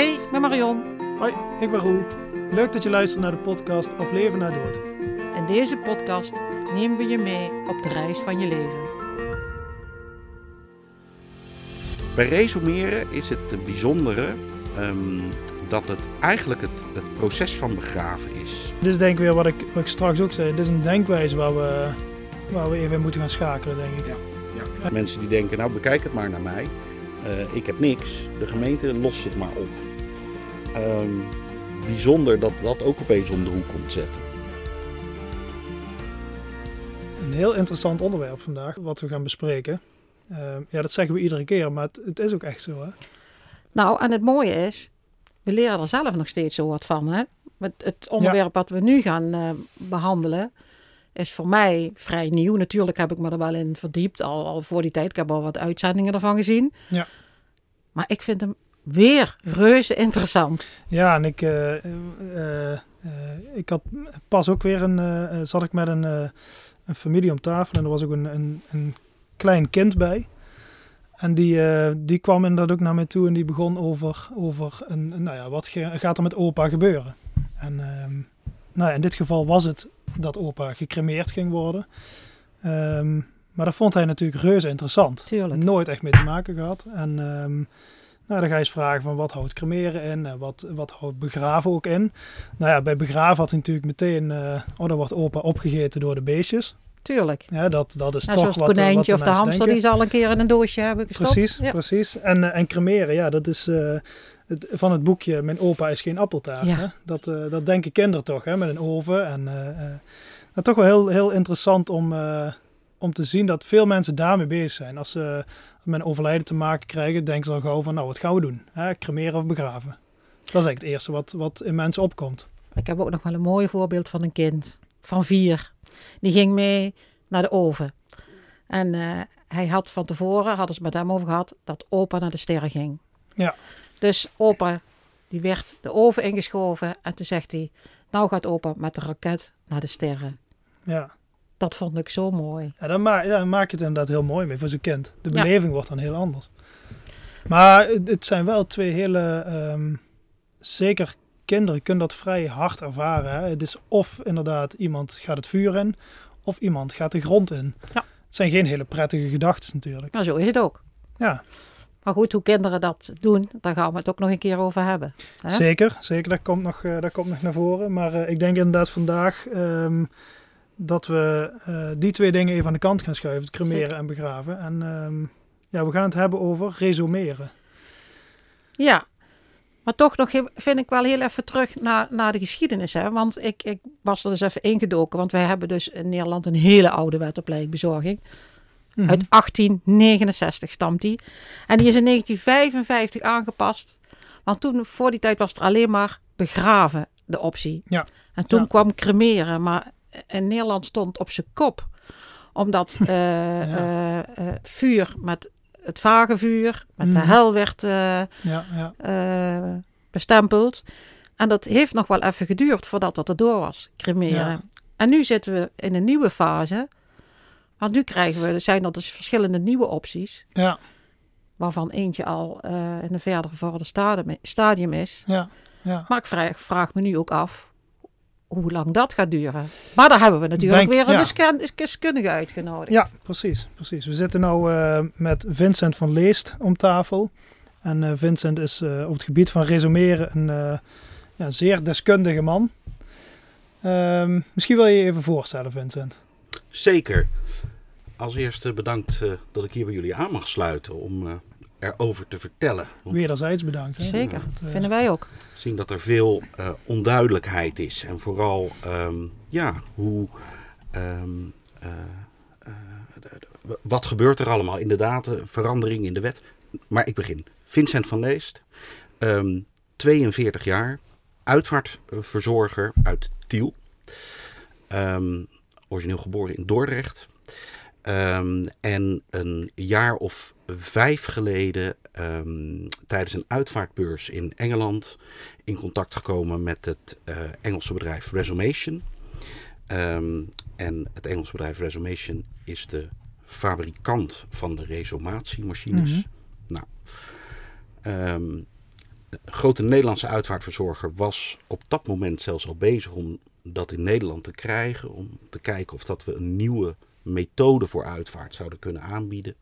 Hey, ik ben Marion. Hoi, ik ben Roel. Leuk dat je luistert naar de podcast Op Leven na Dood. In deze podcast nemen we je mee op de reis van je leven. Bij resumeren is het bijzondere um, dat het eigenlijk het, het proces van begraven is. Dit is denk ik weer wat ik, wat ik straks ook zei. Dit is een denkwijze waar we, waar we even in moeten gaan schakelen, denk ik. Ja, ja. Mensen die denken, nou bekijk het maar naar mij. Uh, ik heb niks. De gemeente lost het maar op. Um, bijzonder dat dat ook opeens om de hoek komt zetten. Een heel interessant onderwerp vandaag, wat we gaan bespreken. Uh, ja, dat zeggen we iedere keer, maar het, het, is ook echt zo. Hè? Nou, en het mooie is, we leren er zelf nog steeds zo wat van. Hè? Het, het onderwerp ja. wat we nu gaan uh, behandelen, is voor mij vrij nieuw. Natuurlijk heb ik me er wel in verdiept, al, al voor die tijd. Ik heb al wat uitzendingen ervan gezien. Ja. Maar ik vind hem weer reuze interessant. Ja, en ik, uh, uh, uh, ik had pas ook weer een, zat ik met een, een familie om tafel en er was ook een, een, een klein kind bij. En die, die kwam inderdaad ook naar mij toe en die begon over, over een, nou ja, wat gaat er met opa gebeuren. En ehm, nou ja, in dit geval was het dat opa gecremeerd ging worden. Um, maar dat vond hij natuurlijk reuze interessant. Tuurlijk. Nooit echt mee te maken gehad. En um, nou, dan ga je eens vragen van wat houdt cremeren in en wat, wat houdt begraven ook in. Nou ja, bij begraven had hij natuurlijk meteen, uh, oh dan wordt opa opgegeten door de beestjes. Tuurlijk. Ja, dat, dat is toch zoals wat het konijntje wat of de hamster denken. die ze al een keer in een doosje hebben gestopt. Precies, ja. precies. En, uh, en cremeren, ja, dat is uh, het, van het boekje Mijn opa is geen appeltaart. Ja. Hè? Dat, dat denken kinderen toch, hè, met een oven. En nou, toch wel heel, heel interessant om, om te zien dat veel mensen daarmee bezig zijn. Als ze met een overlijden te maken krijgen, denken ze al gauw van, nou, wat gaan we doen? Hè? Cremeren of begraven? Dat is eigenlijk het eerste wat, wat in mensen opkomt. Ik heb ook nog wel een mooi voorbeeld van een kind van vier. Die ging mee naar de oven. En uh, hij had van tevoren, hadden ze met hem over gehad, dat opa naar de sterren ging. Ja. Dus opa, die werd de oven ingeschoven en toen zegt hij, nou gaat opa met de raket naar de sterren. Ja. Dat vond ik zo mooi. Ja, dan, ma ja, dan maak je het inderdaad heel mooi mee voor zo'n kind. De beleving ja. wordt dan heel anders. Maar het, het zijn wel twee hele... Um, zeker kinderen kunnen dat vrij hard ervaren. Hè? Het is of inderdaad iemand gaat het vuur in... of iemand gaat de grond in. Ja. Het zijn geen hele prettige gedachten natuurlijk. Nou, zo is het ook. Ja. Maar goed, hoe kinderen dat doen, daar gaan we het ook nog een keer over hebben. Hè? Zeker, zeker. Dat komt nog, uh, dat komt nog naar voren. Maar uh, ik denk inderdaad vandaag... Um, dat we uh, die twee dingen even aan de kant gaan schuiven. Het cremeren Zeker. en begraven. En um, ja, we gaan het hebben over resumeren. Ja, maar toch nog vind ik wel heel even terug naar, naar de geschiedenis. Hè? Want ik, ik was er dus even ingedoken. Want wij hebben dus in Nederland een hele oude wet op lijkbezorging. Mm -hmm. Uit 1869 stamt die. En die is in 1955 aangepast. Want toen, voor die tijd, was er alleen maar begraven de optie. Ja. En toen ja. kwam cremeren. Maar in Nederland stond op zijn kop. Omdat uh, ja. uh, uh, vuur met het vage vuur, met mm. de hel werd ja, ja. bestempeld. En dat heeft nog wel even geduurd voordat dat erdoor was, cremeren. En nu zitten we in een nieuwe fase. Want nu krijgen we, zijn er dus verschillende nieuwe opties. Ja. Waarvan eentje al in een verder gevorderd stadium is. Ja. Ja. Maar ik vraag, vraag me nu ook af hoe lang dat gaat duren. Maar daar hebben we natuurlijk Denk, weer een ja. deskundige uitgenodigd. Ja, precies, precies. We zitten nu uh, met Vincent van Leest om tafel. En uh, Vincent is uh, op het gebied van resumeren een ja, zeer deskundige man. Um, misschien wil je je even voorstellen, Vincent. Zeker. Als eerste bedankt dat ik hier bij jullie aan mag sluiten om erover te vertellen. Wederzijds bedankt. Hè? Zeker, dat, vinden wij ook zien dat er veel uh, onduidelijkheid is. En vooral um, ja, hoe. Um, uh, uh, wat gebeurt er allemaal? Inderdaad, verandering in de wet. Maar ik begin. Vincent van Leest, um, 42 jaar, uitvaartverzorger uit Tiel. origineel geboren in Dordrecht. En een jaar of vijf geleden um, tijdens een uitvaartbeurs in Engeland in contact gekomen met het uh, Engelse bedrijf Resumation. Um, en het Engelse bedrijf Resumation is de fabrikant van de resumatiemachines. Mhm. Nou, grote Nederlandse uitvaartverzorger was op dat moment zelfs al bezig om dat in Nederland te krijgen. Om te kijken of dat we een nieuwe methode voor uitvaart zouden kunnen aanbieden.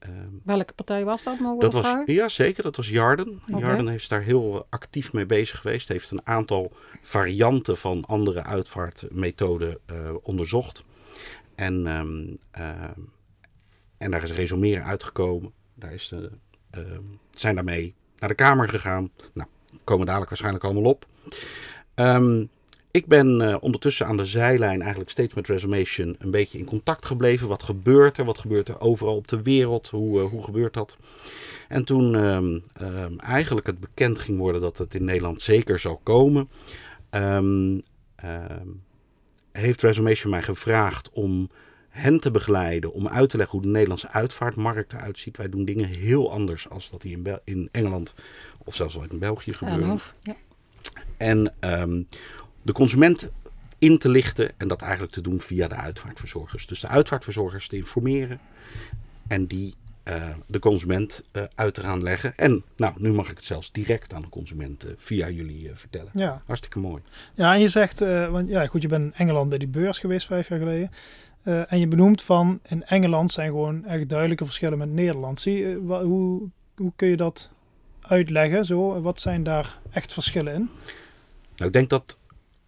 Ehm, Welke partij was dat? Mogen dat was, ja, zeker. Dat was Jarden. Okay. Jarden heeft daar heel actief mee bezig geweest. Heeft een aantal varianten van andere uitvaartmethoden uh, onderzocht. En, um, uh, en daar is resumeren uitgekomen. Daar is de, uh, zijn daarmee naar de Kamer gegaan. Nou, komen dadelijk waarschijnlijk allemaal op. Um, ik ben uh, ondertussen aan de zijlijn eigenlijk steeds met Resumation een beetje in contact gebleven. Wat gebeurt er? Wat gebeurt er overal op de wereld? Hoe, uh, hoe gebeurt dat? En toen um, um, eigenlijk het bekend ging worden dat het in Nederland zeker zou komen, um, heeft Resumation mij gevraagd om hen te begeleiden, om uit te leggen hoe de Nederlandse uitvaartmarkt eruit ziet. Wij doen dingen heel anders als dat die in, Bel in Engeland of zelfs wel in België gebeuren. Ja. En de consument in te lichten en dat eigenlijk te doen via de uitvaartverzorgers. Dus de uitvaartverzorgers te informeren en die uh, de consument uh, uit te gaan leggen. En nou, nu mag ik het zelfs direct aan de consument uh, via jullie vertellen. Ja. Hartstikke mooi. Ja, en je zegt, want ja, goed, je bent in Engeland bij die beurs geweest vijf jaar geleden. en je benoemt van in Engeland zijn gewoon echt duidelijke verschillen met Nederland. Zie, hoe, hoe kun je dat uitleggen? Zo? Wat zijn daar echt verschillen in? Nou, ik denk dat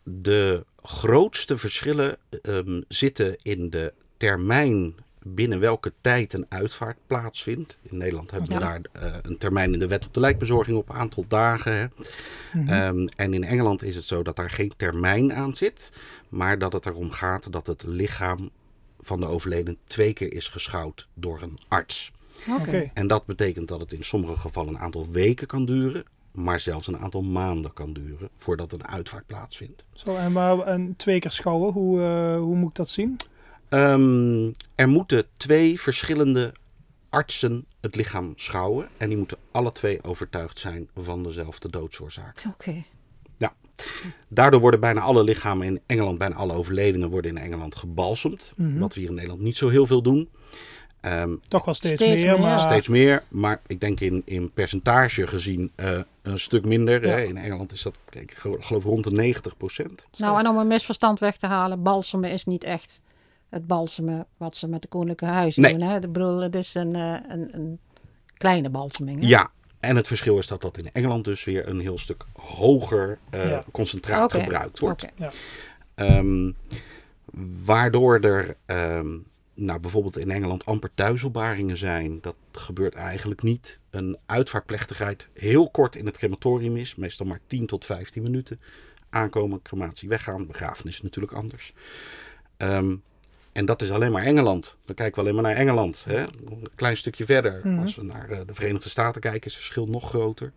de grootste verschillen um, zitten in de termijn binnen welke tijd een uitvaart plaatsvindt. In Nederland hebben we daar uh, een termijn in de wet op de lijkbezorging op een aantal dagen. Hè. Mm -hmm. um, en in Engeland is het zo dat daar geen termijn aan zit, maar dat het erom gaat dat het lichaam van de overleden twee keer is geschouwd door een arts. Okay. En dat betekent dat het in sommige gevallen een aantal weken kan duren maar zelfs een aantal maanden kan duren voordat een uitvaart plaatsvindt. Zo, en, maar, en twee keer schouwen, hoe, uh, hoe moet ik dat zien? Um, er moeten twee verschillende artsen het lichaam schouwen en die moeten alle twee overtuigd zijn van dezelfde doodsoorzaak. Oké. Okay. Ja. Daardoor worden bijna alle lichamen in Engeland, bijna alle overledenen worden in Engeland gebalsemd. Mm -hmm. Wat we hier in Nederland niet zo heel veel doen. Um, Toch wel steeds, steeds meer, meer, maar... Steeds meer, maar ik denk in, in percentage gezien uh, een stuk minder. Ja. Hè. In Engeland is dat, kijk, ik geloof rond de 90 procent. Nou, en om een misverstand weg te halen, balsemen is niet echt het balsemen wat ze met de koninklijke huizen nee. doen. Hè? Ik bedoel, het is een, uh, een, een kleine balseming. Hè? Ja, en het verschil is dat dat in Engeland dus weer een heel stuk hoger uh, ja. concentraat okay. gebruikt wordt. Okay. Ja. Um, waardoor er... Um, nou, bijvoorbeeld in Engeland amper thuiselbaringen zijn. Dat gebeurt eigenlijk niet. Een uitvaartplechtigheid heel kort in het crematorium is. Meestal maar 10 tot 15 minuten. Aankomen, crematie weggaan. Begrafenis is natuurlijk anders. Um, en dat is alleen maar Engeland. Dan kijken we alleen maar naar Engeland. Hè? Een klein stukje verder. Mm -hmm. Als we naar uh, de Verenigde Staten kijken is het verschil nog groter.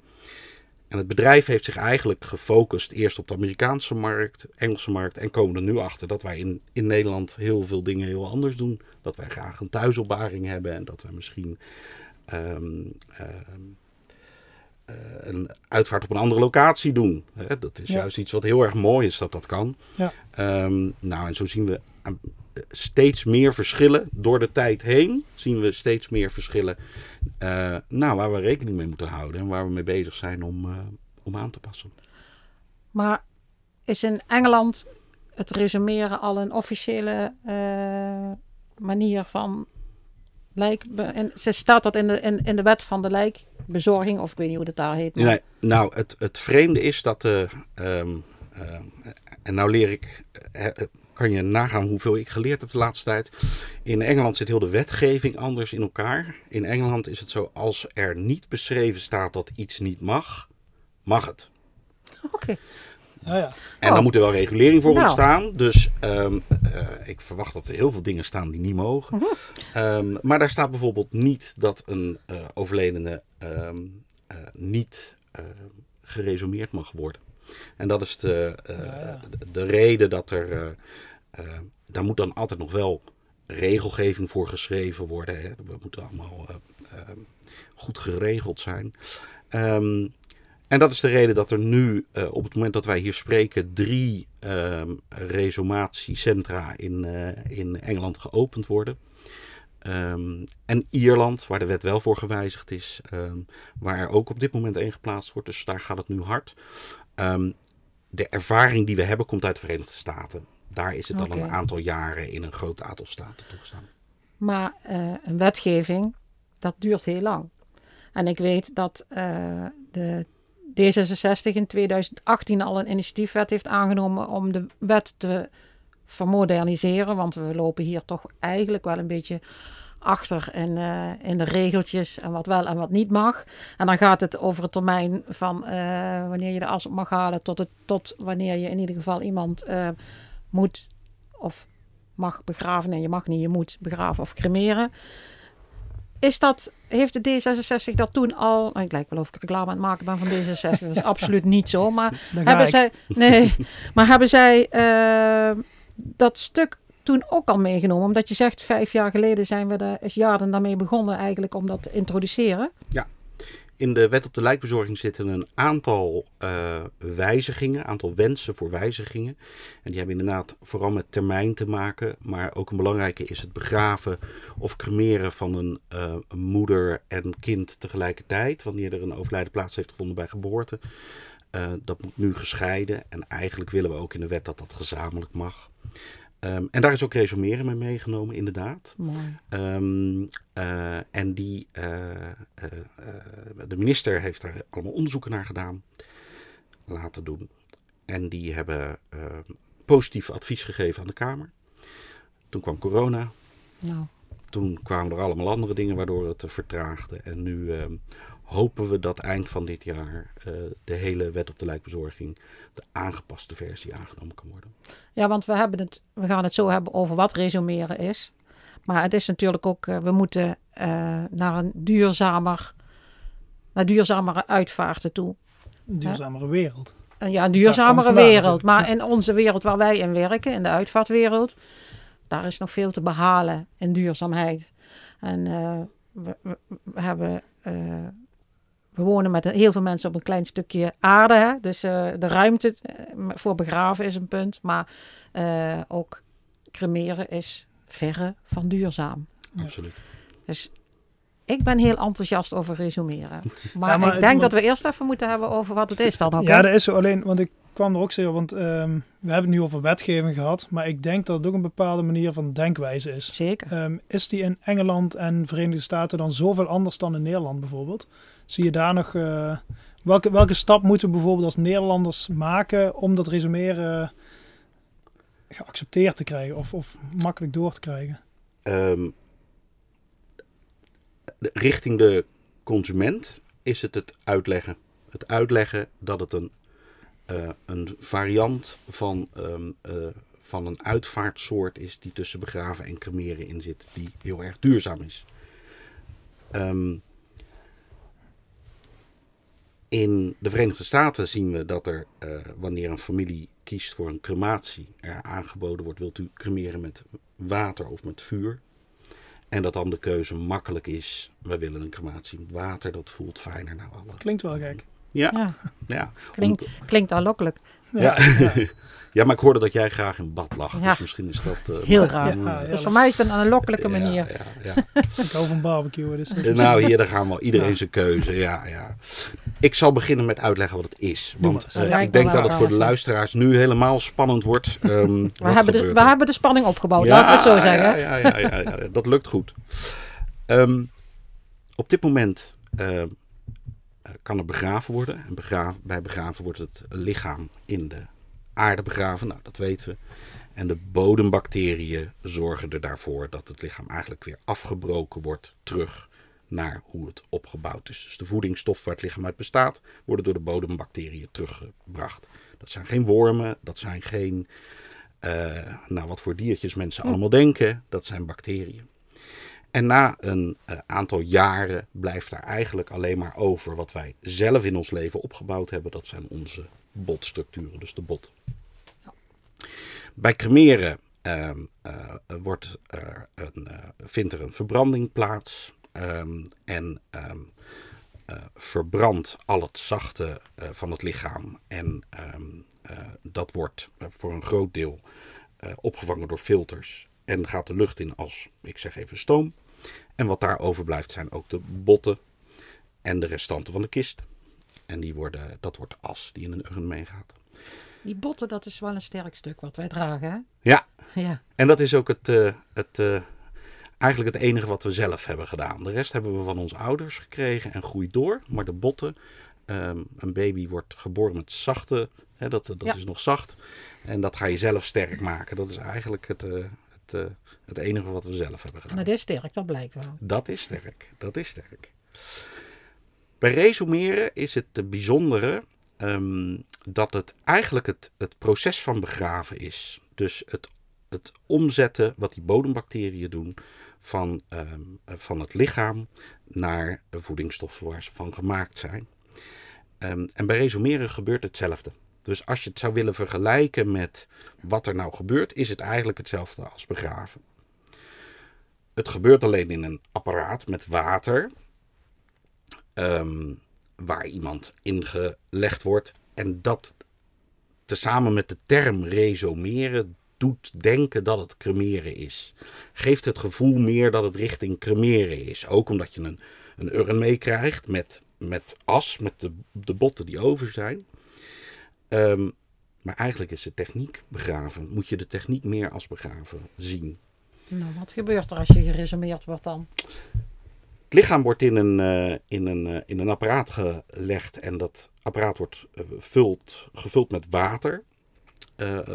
En het bedrijf heeft zich eigenlijk gefocust eerst op de Amerikaanse markt, Engelse markt. En komen er nu achter dat wij in, in Nederland heel veel dingen heel anders doen. Dat wij graag een thuisopbaring hebben en dat wij misschien um, um, uh, een uitvaart op een andere locatie doen. Hè? Dat is ja. juist iets wat heel erg mooi is dat dat kan. Ja. Um, nou, en zo zien we steeds meer verschillen door de tijd heen. Zien we steeds meer verschillen uh, nou, waar we rekening mee moeten houden en waar we mee bezig zijn om, uh, om aan te passen. Maar is in Engeland het resumeren al een officiële uh, manier van lijk? En ze staat dat in de, in, in de wet van de lijkbezorging, of ik weet niet hoe dat daar heet. Nee, nou, het, het vreemde is dat de. Um, en nou leer ik kan je nagaan hoeveel ik geleerd heb de laatste tijd. In Engeland zit heel de wetgeving anders in elkaar. In Engeland is het zo, als er niet beschreven staat dat iets niet mag, mag het. Oké. Okay. Ja, ja. En oh. dan moet er wel regulering voor nou. ontstaan. Dus um, uh, ik verwacht dat er heel veel dingen staan die niet mogen. -huh. um, maar daar staat bijvoorbeeld niet dat een uh, overledene um, uh, niet geresumeerd mag worden. En dat is de, uh, ja. de, de, reden dat er. Uh, uh, daar moet dan altijd nog wel regelgeving voor geschreven worden. Hè. Dat moet allemaal goed geregeld zijn. Um, en dat is de reden dat er nu, op het moment dat wij hier spreken, drie um, resumatiecentra in, in Engeland geopend worden. Ehm, en Ierland, waar de wet wel voor gewijzigd is, ehm, waar er ook op dit moment één geplaatst wordt. Dus daar gaat het nu hard. Ehm, de ervaring die we hebben komt uit de Verenigde Staten. Daar is het al een aantal jaren in een groot aantal staten toegestaan. Maar eh, een wetgeving, dat duurt heel lang. En ik weet dat eh, de D66 in 2018 al een initiatiefwet heeft aangenomen om de wet te vermoderniseren. Want we lopen hier toch eigenlijk wel een beetje achter in, eh, in de regeltjes en wat wel en wat niet mag. En dan gaat het over het termijn van eh, wanneer je de as op mag halen tot, het, tot wanneer je in ieder geval iemand eh, moet of mag begraven. Nee, je mag niet, je moet begraven of cremeren. Is dat, heeft de D66 dat toen al... nou, Ik lijk wel of ik reclame aan het maken ben van D66. Dat is absoluut niet zo. Maar hebben ik. zij, nee, maar hebben zij dat stuk toen ook al meegenomen? Omdat je zegt, vijf jaar geleden zijn we er, is daarmee begonnen eigenlijk om dat te introduceren. In de wet op de lijkbezorging zitten een aantal eh, wijzigingen, aantal wensen voor wijzigingen. En die hebben inderdaad vooral met termijn te maken. Maar ook een belangrijke is het begraven of cremeren van een, eh, moeder en kind tegelijkertijd. Wanneer er een overlijden plaats heeft gevonden bij geboorte. Eh, dat moet nu gescheiden. En eigenlijk willen we ook in de wet dat dat gezamenlijk mag. Ehm, en daar is ook resumeren mee meegenomen, inderdaad. Mooi. Ehm, eh, en die, eh, eh, de minister heeft daar allemaal onderzoeken naar gedaan, laten doen. En die hebben eh, positief advies gegeven aan de Kamer. Toen kwam corona, Nou, toen kwamen er allemaal andere dingen waardoor het vertraagde. En nu ehm, hopen we dat eind van dit jaar eh, de hele wet op de lijkbezorging, de aangepaste versie, aangenomen kan worden. ja, want we, hebben het, we gaan het zo hebben over wat resumeren is. Maar het is natuurlijk ook, eh, we moeten eh, naar een duurzamer, naar duurzamere uitvaarten toe. Een duurzamere wereld. En ja, een duurzamere wereld. Maar in onze wereld waar wij in werken, in de uitvaartwereld, daar is nog veel te behalen in duurzaamheid. En eh, we, we, we hebben, eh, we wonen met heel veel mensen op een klein stukje aarde. Hè? Dus eh, de ruimte eh, voor begraven is een punt. Maar eh, ook cremeren is verre van duurzaam. Absoluut. Dus ik ben heel enthousiast over resumeren. Maar, Ja, maar ik denk dat we eerst even moeten hebben over wat het is dan ook. Ja, dat is zo. Alleen, want ik kwam er ook zo, want ehm, we hebben het nu over wetgeving gehad, maar ik denk dat het ook een bepaalde manier van denkwijze is. Zeker. Ehm, is die in Engeland en Verenigde Staten dan zoveel anders dan in Nederland bijvoorbeeld? Zie je daar nog, eh, welke, welke stap moeten we bijvoorbeeld als Nederlanders maken om dat resumeren geaccepteerd te krijgen of, of makkelijk door te krijgen? De- richting de consument is het het uitleggen. Het uitleggen dat het een, eh, een variant van, ehm, eh, van een uitvaartsoort is die tussen begraven en cremeren in zit, die heel erg duurzaam is. Ehm, in de Verenigde Staten zien we dat er, eh, wanneer een familie kiest voor een crematie, er aangeboden wordt: wilt u cremeren met water of met vuur? En dat dan de keuze makkelijk is: we willen een crematie met water, dat voelt fijner. Nou, alle. Klinkt wel gek. Ja, Ja, ja. klinkt, klinkt aanlokkelijk. Ja. Ja. maar ik hoorde dat jij graag in bad lag. Ja. Dus misschien is dat. eh, Heel. Ja, ja. Dus voor mij is het een aanlokkelijke Ja, manier. Ja, ja. Ik hou van barbecuen. Dus Nou, hier dan gaan we iedereen Ja. zijn keuze. Ja, ja. Ik zal beginnen met uitleggen wat het is. Want eh, ik denk dat het voor de luisteraars nu helemaal spannend wordt. Ehm, We hebben, de, we hebben de spanning opgebouwd, Ja, laten we het zo zeggen. Ja, ja, ja, ja, ja, dat lukt goed. Ehm, op dit moment ehm, eh, kan er begraven worden. En begraven, bij begraven wordt het lichaam in de aarde begraven. Nou, dat weten we. En de bodembacteriën zorgen er daarvoor dat het lichaam eigenlijk weer afgebroken wordt terug naar hoe het opgebouwd is. Dus de voedingsstoffen waar het lichaam uit bestaat, worden door de bodembacteriën teruggebracht. Dat zijn geen wormen, dat zijn geen, eh, nou wat voor diertjes mensen allemaal denken, dat zijn bacteriën. En na een eh, aantal jaren blijft daar eigenlijk alleen maar over wat wij zelf in ons leven opgebouwd hebben. Dat zijn onze botstructuren, dus de bot. Bij cremeren ehm, eh, wordt er een, vindt er een verbranding plaats. Ehm, en ehm, eh, verbrandt al het zachte eh, van het lichaam. En ehm, eh, dat wordt voor een groot deel opgevangen door filters. En gaat de lucht in als, ik zeg even, stoom. En wat daar overblijft zijn ook de botten en de restanten van de kist. En die worden, dat wordt as die in een urn meegaat. Die botten, dat is wel een sterk stuk wat wij dragen, hè? Ja, Ja. en dat is ook het, het, eigenlijk het enige wat we zelf hebben gedaan. De rest hebben we van onze ouders gekregen en groeit door. Maar de botten, ehm, een baby wordt geboren met zachte, hè, dat, dat Ja. is nog zacht. En dat ga je zelf sterk maken. Dat is eigenlijk het, eh, het, eh, het enige wat we zelf hebben gedaan. Maar dit is sterk, dat blijkt wel. Dat is sterk. Dat is sterk. Bij resumeren is het de bijzondere ehm, dat het eigenlijk het, het proces van begraven is. Dus het, het omzetten wat die bodembacteriën doen van, ehm, eh, van het lichaam naar voedingsstoffen waar ze van gemaakt zijn. Ehm, en bij resumeren gebeurt hetzelfde. Dus als je het zou willen vergelijken met wat er nou gebeurt, is het eigenlijk hetzelfde als begraven. Het gebeurt alleen in een apparaat met water. ehm, waar iemand ingelegd wordt. En dat tezamen met de term resomeren doet denken dat het cremeren is. Geeft het gevoel meer dat het richting cremeren is. Ook omdat je een, een urn meekrijgt met, met as, met de, de botten die over zijn. Ehm, maar eigenlijk is de techniek begraven. Moet je de techniek meer als begraven zien. Nou, wat gebeurt er als je geresumeerd wordt dan? Het lichaam wordt in een, eh, in een, eh, in een apparaat gelegd en dat apparaat wordt eh, vult, gevuld met water,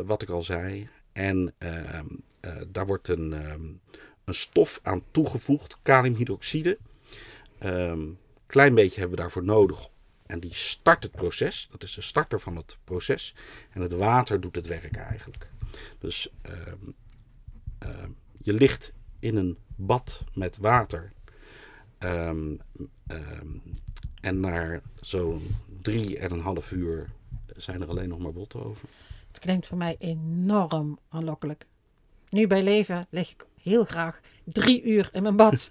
wat ik al zei. En ehm, eh, daar wordt een, ehm, een stof aan toegevoegd, kaliumhydroxide. Ehm klein beetje hebben we daarvoor nodig en die start het proces. Dat is de starter van het proces. En het water doet het werk eigenlijk. Dus je ligt in een bad met water. En na zo'n drie en een half uur zijn er alleen nog maar botten over. Het klinkt voor mij enorm aanlokkelijk. Nu bij leven lig ik heel graag drie uur in mijn bad.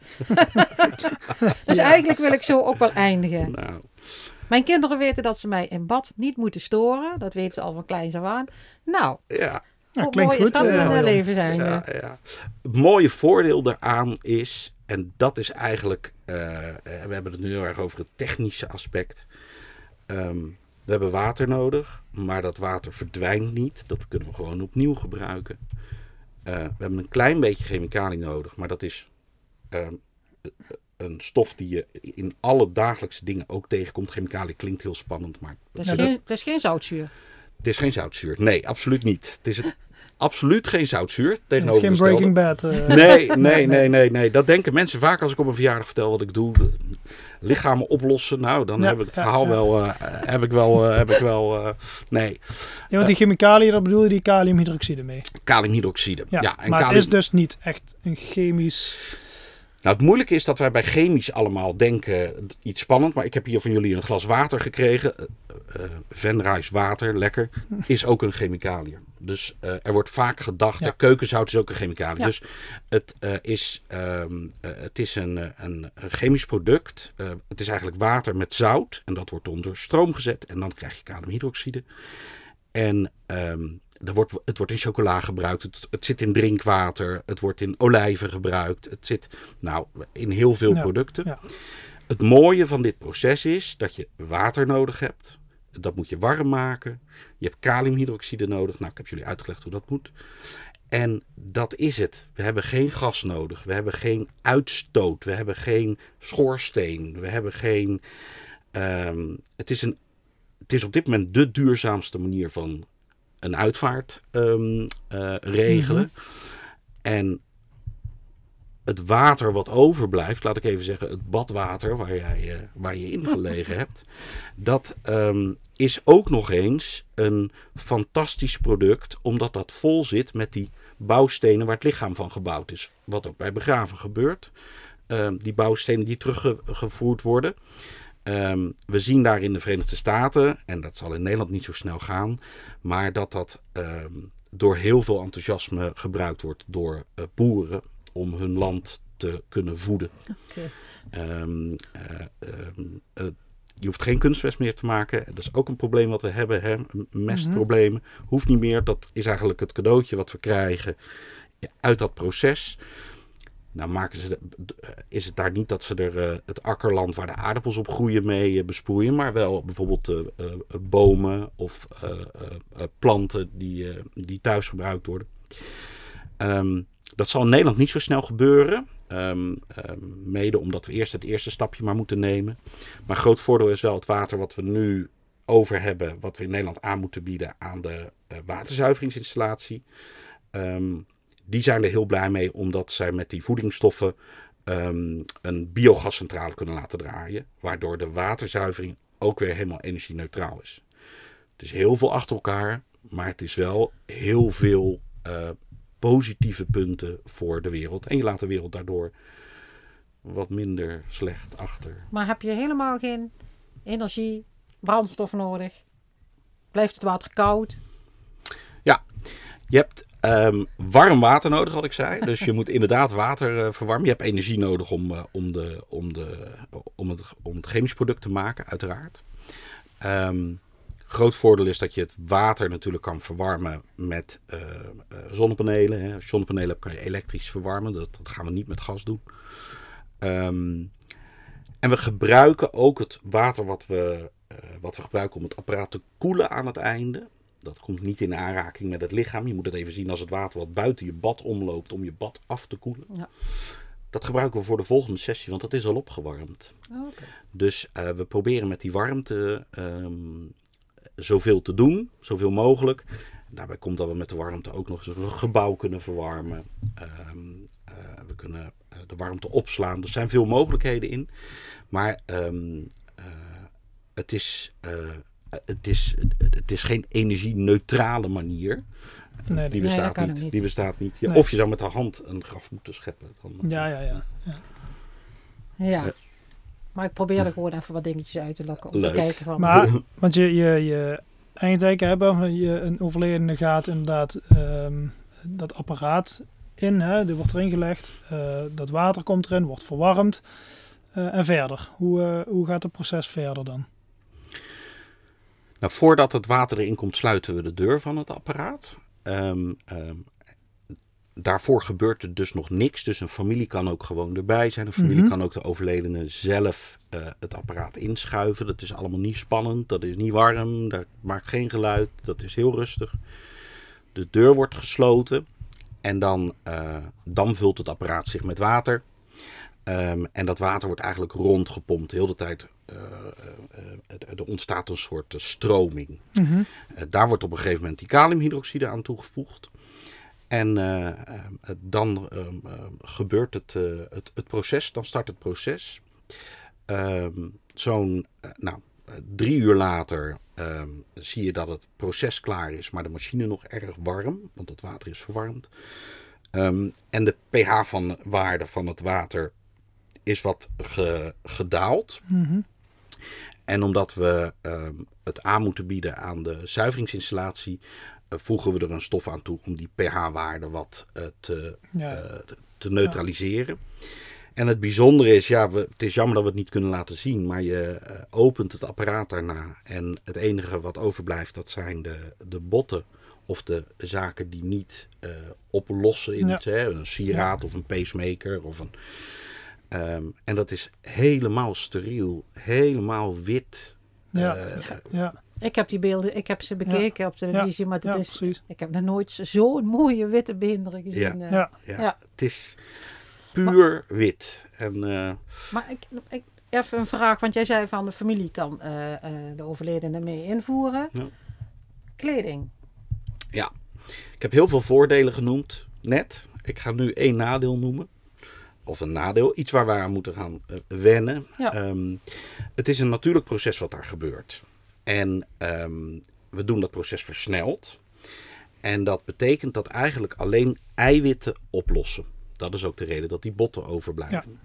dus eigenlijk wil ik zo ook wel eindigen. Nou, Mijn kinderen weten dat ze mij in bad niet moeten storen. Dat weten ze al van kleins af aan. Nou, ja, Ja, hoe klinkt mooi is goed, dat eh, in mijn Jan. leven zijn? ja, ja. Het mooie voordeel daaraan is, en dat is eigenlijk, eh, we hebben het nu heel erg over het technische aspect. Ehm, we hebben water nodig, maar dat water verdwijnt niet. Dat kunnen we gewoon opnieuw gebruiken. Eh, we hebben een klein beetje chemicaliën nodig, maar dat is ehm, een stof die je in alle dagelijkse dingen ook tegenkomt. Chemicaliën klinkt heel spannend, maar Dat is, geen, dat is geen zoutzuur. het is geen zoutzuur. Nee, absoluut niet. Het is het, absoluut geen zoutzuur. Het is Tegenover geen Breaking Bad. eh. Nee, nee, nee, nee, nee. Dat denken mensen vaak als ik op een verjaardag vertel wat ik doe. Lichamen oplossen. Nou, dan Ja, heb ik het verhaal ja. wel. eh, heb ik wel. eh, heb ik wel nee, Ja, want die chemicaliën, daar bedoel je die kaliumhydroxide mee. kaliumhydroxide. Ja, en maar het is dus niet echt een chemisch... Nou, het moeilijke is dat wij bij chemisch allemaal denken iets spannend. Maar ik heb hier van jullie een glas water gekregen. Venrijs water, lekker. Is ook een chemicaliën. Dus eh, er wordt vaak gedacht, Ja. keukenzout is ook een chemicalië. Ja. Dus het, eh, is, ehm, eh, het is een, een, chemisch product. Het is eigenlijk water met zout. En dat wordt onder stroom gezet. En dan krijg je kaliumhydroxide. En er wordt, het wordt in chocola gebruikt. Het, het zit in drinkwater. Het wordt in olijven gebruikt. Het zit nou, in heel veel Ja, producten. Het mooie van dit proces is dat je water nodig hebt. Dat moet je warm maken. Je hebt kaliumhydroxide nodig. Nou, ik heb jullie uitgelegd hoe dat moet. En dat is het. We hebben geen gas nodig. We hebben geen uitstoot. We hebben geen schoorsteen. We hebben geen. ehm, het, is een, het is op dit moment de duurzaamste manier van een uitvaart ehm, eh, regelen. En het water wat overblijft, laat ik even zeggen, het badwater waar, jij, eh, waar je in gelegen hebt, dat ehm, is ook nog eens een fantastisch product, omdat dat vol zit met die bouwstenen waar het lichaam van gebouwd is. Wat ook bij begraven gebeurt. Ehm, die bouwstenen die teruggevoerd worden. Ehm, we zien daar in de Verenigde Staten, en dat zal in Nederland niet zo snel gaan, maar dat dat door heel veel enthousiasme gebruikt wordt door eh, boeren om hun land te kunnen voeden. Ehm, eh, ehm, eh, je hoeft geen kunstmest meer te maken. Dat is ook een probleem wat we hebben. Hè? M- Mestproblemen. Hoeft niet meer. Dat is eigenlijk het cadeautje wat we krijgen uit dat proces. nou maken ze, is het daar niet dat ze er het akkerland waar de aardappels op groeien mee besproeien, maar wel bijvoorbeeld bomen of planten die, die thuis gebruikt worden. Um, dat zal in Nederland niet zo snel gebeuren. Um, um, mede omdat we eerst het eerste stapje maar moeten nemen. Maar groot voordeel is wel het water wat we nu over hebben, wat we in Nederland aan moeten bieden aan de uh, waterzuiveringsinstallatie. Um, die zijn er heel blij mee, omdat zij met die voedingsstoffen een biogascentrale kunnen laten draaien. Waardoor de waterzuivering ook weer helemaal energie-neutraal is. Het is heel veel achter elkaar, maar het is wel heel veel uh, positieve punten voor de wereld. En je laat de wereld daardoor wat minder slecht achter. Maar heb je helemaal geen energie, brandstof nodig? Blijft het water koud? Ja, je hebt um, warm water nodig, wat ik zei. Dus je moet inderdaad water uh, verwarmen. Je hebt energie nodig om, uh, om, de, om, de, om, het, om het chemisch product te maken, uiteraard. Um, Groot voordeel is dat je het water natuurlijk kan verwarmen met uh, zonnepanelen. Hè. Als je zonnepanelen hebt, kan je elektrisch verwarmen. Dat, dat gaan we niet met gas doen. Um, en we gebruiken ook het water wat we, uh, wat we gebruiken om het apparaat te koelen aan het einde. Dat komt niet in aanraking met het lichaam. Je moet het even zien als het water wat buiten je bad omloopt om je bad af te koelen. Ja. Dat gebruiken we voor de volgende sessie, want dat is al opgewarmd. Oh, okay. Dus uh, we proberen met die warmte um, zoveel te doen, zoveel mogelijk. Daarbij komt dat we met de warmte ook nog eens een gebouw kunnen verwarmen. Um, uh, we kunnen uh, de warmte opslaan. Er zijn veel mogelijkheden in. Maar um, uh, het, is, het, is, het is geen energie-neutrale manier. Nee, die bestaat nee, niet. niet. Die bestaat niet. Ja, nee. Of je zou met de hand een graf moeten scheppen. Dan, ja, ja, ja. ja. ja. Maar ik probeer er gewoon even wat dingetjes uit te lokken. Om Leuk. te kijken van... Maar, want je, je, je hebben, je een overledene gaat inderdaad um, dat apparaat in, hè, die wordt erin gelegd, uh, dat water komt erin, wordt verwarmd. Uh, en verder, hoe, uh, hoe gaat het proces verder dan? Nou, voordat het water erin komt, sluiten we de deur van het apparaat. Um, um, daarvoor gebeurt er dus nog niks. Dus een familie kan ook gewoon erbij zijn. Een familie mm -hmm. kan ook de overledene zelf uh, het apparaat inschuiven. Dat is allemaal niet spannend. Dat is niet warm. Dat maakt geen geluid. Dat is heel rustig. De deur wordt gesloten. En dan, uh, dan vult het apparaat zich met water. Um, en dat water wordt eigenlijk rondgepompt. Heel de tijd. Uh, er ontstaat een soort stroming. Mm -hmm. daar wordt op een gegeven moment die kaliumhydroxide aan toegevoegd. En uh, uh, dan uh, gebeurt het, het, het, proces, dan start het proces. Ehm, Zo'n nou, drie uur later ehm, zie je dat het proces klaar is, maar de machine nog erg warm, want het water is verwarmd. Um, en de pH van het water is wat ge, gedaald. Mm -hmm. En omdat we het aan moeten bieden aan de zuiveringsinstallatie, voegen we er een stof aan toe om die pH-waarde wat te, ja. uh, te, te, neutraliseren. Ja. En het bijzondere is, ja, we, het is jammer dat we het niet kunnen laten zien, maar je opent het apparaat daarna en het enige wat overblijft, dat zijn de, de botten of de zaken die niet oplossen in Ja. het, hè, een sieraad of een pacemaker of een... Um, en dat is helemaal steriel, helemaal wit. Ja, uh, ja. Ik heb die beelden, ik heb ze bekeken op televisie, maar het ja, is, precies. ik heb nog nooit zo'n mooie witte beenderen gezien. Ja. eh. Ja. Ja, Ja. Het is puur wit. En, uh, Maar ik, ik, even een vraag, want jij zei van de familie kan uh, uh, de overledene mee invoeren. Ja. Kleding. ja, ik heb heel veel voordelen genoemd, net. Ik ga nu één nadeel noemen. Of een nadeel, iets waar we aan moeten gaan uh, wennen. Ja. Um, het is een natuurlijk proces wat daar gebeurt. En um, we doen dat proces versneld. En dat betekent dat eigenlijk alleen eiwitten oplossen. Dat is ook de reden dat die botten overblijven.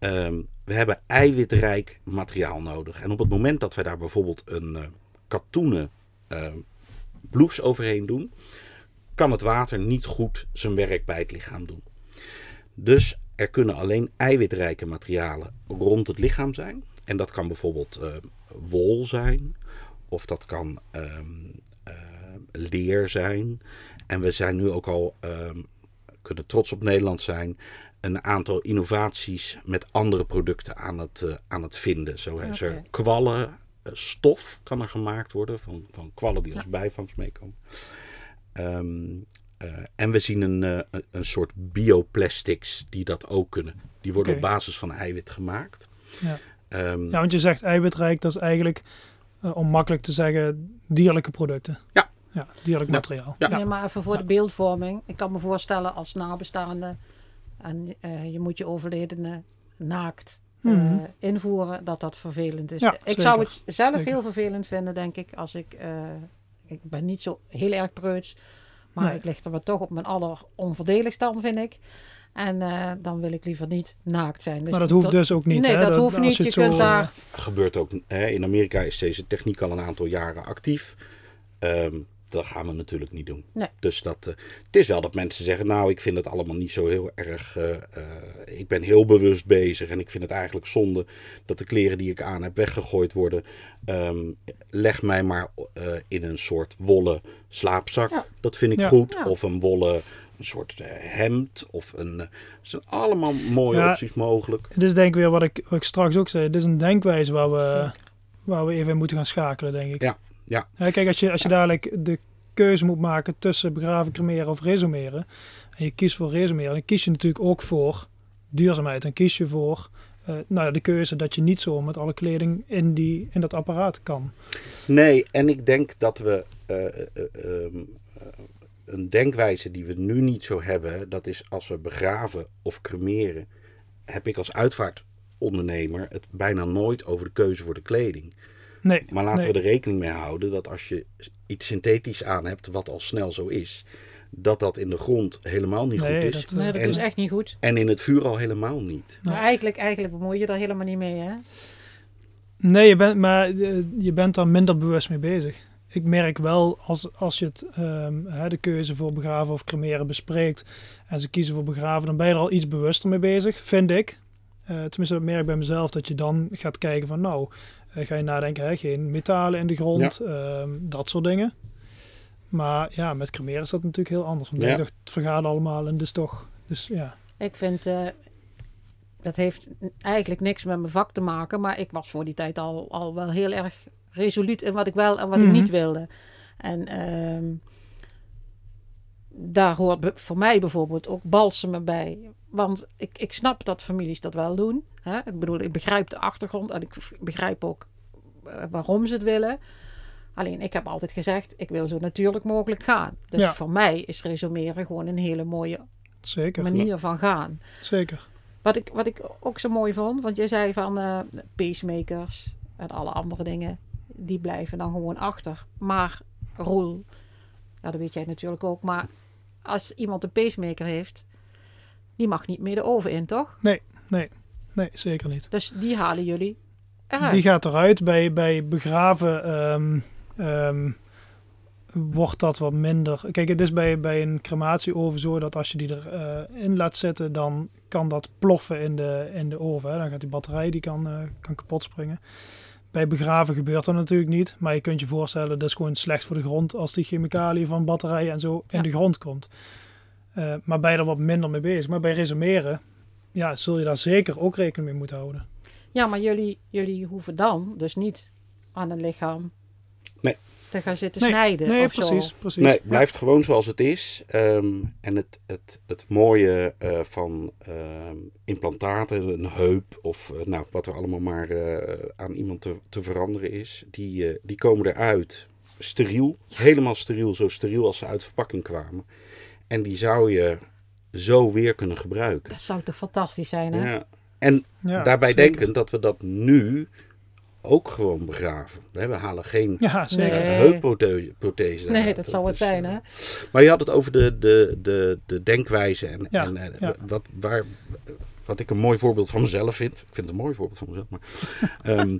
Ja. Um, we hebben eiwitrijk materiaal nodig. En op het moment dat we daar bijvoorbeeld een uh, katoenen uh, blouse overheen doen, kan het water niet goed zijn werk bij het lichaam doen. Dus er kunnen alleen eiwitrijke materialen rond het lichaam zijn. En dat kan bijvoorbeeld uh, wol zijn, of dat kan um, uh, leer zijn. En we zijn nu ook al, um, kunnen trots op Nederland zijn, een aantal innovaties met andere producten aan het, eh, aan het vinden. Zo is er Oké. kwallen, eh, stof kan er gemaakt worden van, van kwallen die als bijvangst meekomen. Ehm, eh, en we zien een, eh, een- soort bioplastics die dat ook kunnen. Die worden op basis van eiwit gemaakt. Ja. Ehm, Ja, want je zegt eiwitrijk, dat is eigenlijk, eh, om makkelijk te zeggen, dierlijke producten. Ja. Ja, dierlijk Ja. materiaal. Ja. Nee, maar even voor de beeldvorming. Ik kan me voorstellen als nabestaande en eh, je moet je overledene naakt eh, Mhm. invoeren, dat dat vervelend is. Ja, ik zeker. zou het zelf Zeker. heel vervelend vinden, denk ik, als ik, eh, ik ben niet zo heel erg preuts, maar Nee. ik lig er maar toch op mijn alleronverdeligst dan, vind ik. En eh, dan wil ik liever niet naakt zijn. Dus maar dat hoeft dat- dus ook niet. Nee, hè? dat hoeft als niet. Je, Je het zo, kunt daar- gebeurt ook. Hè, in Amerika is deze techniek al een aantal jaren actief. Ehm, dat gaan we natuurlijk niet doen. Nee. Dus dat, eh, het is wel dat mensen zeggen, nou, ik vind het allemaal niet zo heel erg. eh, eh, ik ben heel bewust bezig en ik vind het eigenlijk zonde dat de kleren die ik aan heb weggegooid worden. Ehm, leg mij maar eh, in een soort wollen slaapzak. Ja. Dat vind ik Ja. goed. Ja. Of een wollen een soort eh, hemd. Of een. eh, er zijn allemaal mooie Ja. opties mogelijk. Het is denk ik weer wat ik, wat ik straks ook zei. Dit is een denkwijze waar we, waar we even in moeten gaan schakelen, denk ik. Ja, ja. Kijk, als je, als je dadelijk de keuze moet maken tussen begraven, cremeren of resumeren. En je kiest voor resumeren, dan kies je natuurlijk ook voor duurzaamheid. Dan kies je voor eh, nou, de keuze dat je niet zo met alle kleding in, die, in dat apparaat kan. Nee, en ik denk dat we eh, eh, ehm, eh, een denkwijze die we nu niet zo hebben, dat is als we begraven of cremeren, heb ik als uitvaartondernemer het bijna nooit over de keuze voor de kleding. Nee, Maar laten nee. we er rekening mee houden dat als je iets synthetisch aan hebt, wat al snel zo is, dat dat in de grond helemaal niet Nee, goed is. dat, eh, Nee, dat En- is echt niet goed. En in het vuur al helemaal niet. Maar eigenlijk, eigenlijk bemoei je daar helemaal niet mee, hè? Nee, je bent, maar eh, je bent daar minder bewust mee bezig. Ik merk wel als, als je het, ehm, hè, de keuze voor begraven of cremeren bespreekt en ze kiezen voor begraven, dan ben je er al iets bewuster mee bezig, vind ik. Eh, tenminste, dat merk ik bij mezelf dat je dan gaat kijken van nou, eh, ga je nadenken, hè, geen metalen in de grond, ehm, dat soort dingen. Maar ja, met cremeren is dat natuurlijk heel anders. Want Ja. ik dacht, het vergaat allemaal en dus toch. Dus ja, Ik vind, eh, dat heeft eigenlijk niks met mijn vak te maken, maar ik was voor die tijd al, al wel heel erg resoluut in wat ik wel en wat Mhm. ik niet wilde. En ehm, daar hoort voor mij bijvoorbeeld ook balsemen bij. Want ik, ik snap dat families dat wel doen. Hè? Ik bedoel, ik begrijp de achtergrond en ik begrijp ook eh, waarom ze het willen. Alleen ik heb altijd gezegd, ik wil zo natuurlijk mogelijk gaan. Dus Ja. voor mij is resumeren gewoon een hele mooie zeker. manier van gaan. Zeker. Wat ik, wat ik ook zo mooi vond, want je zei van eh, pacemakers en alle andere dingen, die blijven dan gewoon achter. Maar Roel, ja, dat weet jij natuurlijk ook, maar als iemand een pacemaker heeft, die mag niet meer de oven in, toch? Nee, zeker niet. Dus die halen jullie eruit. Die gaat eruit. Bij, bij begraven ehm, ehm, wordt dat wat minder. Kijk, het is bij, bij een crematieoven zo dat als je die erin in laat zitten, dan kan dat ploffen in de, in de oven. Hè. Dan gaat die batterij die kan, eh, kan kapot springen. Bij begraven gebeurt dat natuurlijk niet. Maar je kunt je voorstellen, dat is gewoon slecht voor de grond als die chemicaliën van batterijen en zo in Ja. de grond komt. Eh, maar ben je er wat minder mee bezig. Maar bij resumeren, ja, zul je daar zeker ook rekening mee moeten houden. Ja, maar jullie, jullie hoeven dan dus niet aan een lichaam Nee. Te gaan zitten Nee, snijden Nee, of precies. zo. precies. Nee, het blijft gewoon zoals het is. Ehm, en het, het, het mooie eh, van ehm, implantaten, een heup of eh, nou, wat er allemaal maar eh, aan iemand te, te veranderen is, die, eh, die komen eruit steriel. Helemaal steriel, zo steriel als ze uit de verpakking kwamen. En die zou je zo weer kunnen gebruiken. Dat zou toch fantastisch zijn, hè? Ja. En Ja, daarbij zeker. denken dat we dat nu ook gewoon begraven. We halen geen Ja, zeker. Nee. heupprothese. Nee, dat zou het zijn, eh, hè? maar je had het over de, de, de, de denkwijze. En, Ja, en eh, ja. Wat, waar, wat ik een mooi voorbeeld van mezelf vind. Ik vind het een mooi voorbeeld van mezelf. Maar, ehm,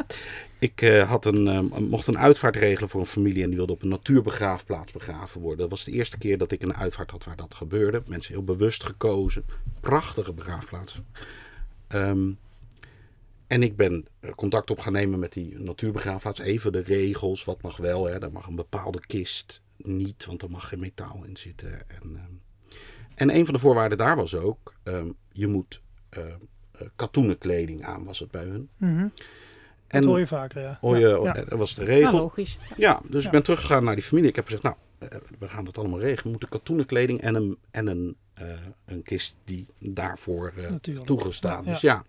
ik eh, had een, ehm, mocht een uitvaart regelen voor een familie. En die wilde op een natuurbegraafplaats begraven worden. Dat was de eerste keer dat ik een uitvaart had waar dat gebeurde. Mensen heel bewust gekozen. Prachtige begraafplaats. Ehm, en ik ben eh, contact op gaan nemen met die natuurbegraafplaats. Even de regels, wat mag wel. Hè. Daar mag een bepaalde kist niet, want er mag geen metaal in zitten. En, ehm, en een van de voorwaarden daar was ook... ehm, je moet eh, eh, katoenen kleding aan, was het bij hun. Mhm. Dat hoor je vaker, ja. Hoor je, Ja, ja. Dat was de Ja, regel. logisch. Ja, dus Ja. ik ben teruggegaan naar die familie. Ik heb gezegd, nou, we gaan het allemaal regelen. We moeten katoenen kleding en een, en een, eh, een kist die daarvoor eh, Natuurlijk. toegestaan Ja, is. Ja.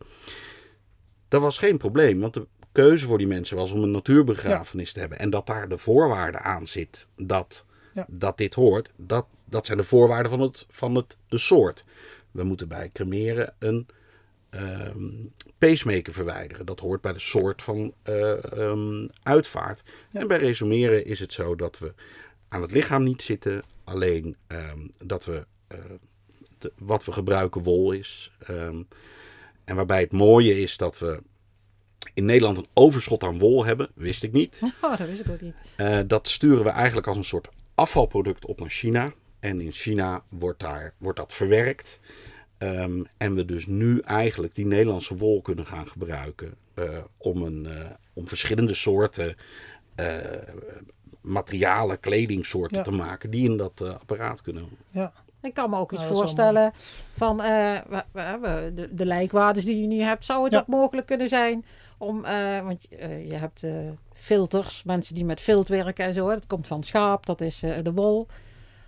Dat was geen probleem. Want de keuze voor die mensen was om een natuurbegrafenis te hebben. En dat daar de voorwaarde aan zit dat, Ja. dat dit hoort. Dat, dat zijn de voorwaarden van, het, van het, de soort. We moeten bij cremeren een ehm, pacemaker verwijderen. Dat hoort bij de soort van eh, ehm, uitvaart. Ja. En bij resumeren is het zo dat we aan het lichaam niet zitten. Alleen ehm, dat we eh, de, wat we gebruiken wol is. Ehm, en waarbij het mooie is dat we in Nederland een overschot aan wol hebben. Wist ik niet. Oh, dat wist ik ook niet. Eh, dat sturen we eigenlijk als een soort afvalproduct op naar China. En in China wordt, daar, wordt dat verwerkt. Ehm, en we dus nu eigenlijk die Nederlandse wol kunnen gaan gebruiken eh, om, een, eh, om verschillende soorten materialen, kledingsoorten Ja. te maken die in dat apparaat kunnen. Ja. Ik kan me ook iets Nou, wel voorstellen van eh, we- we- we- de, de lijkwaardes die je nu hebt. Zou het Ja. ook mogelijk kunnen zijn om, eh, want eh, je hebt eh, filters, mensen die met vilt werken en zo. Hè, dat komt van schaap, dat is eh, de wol.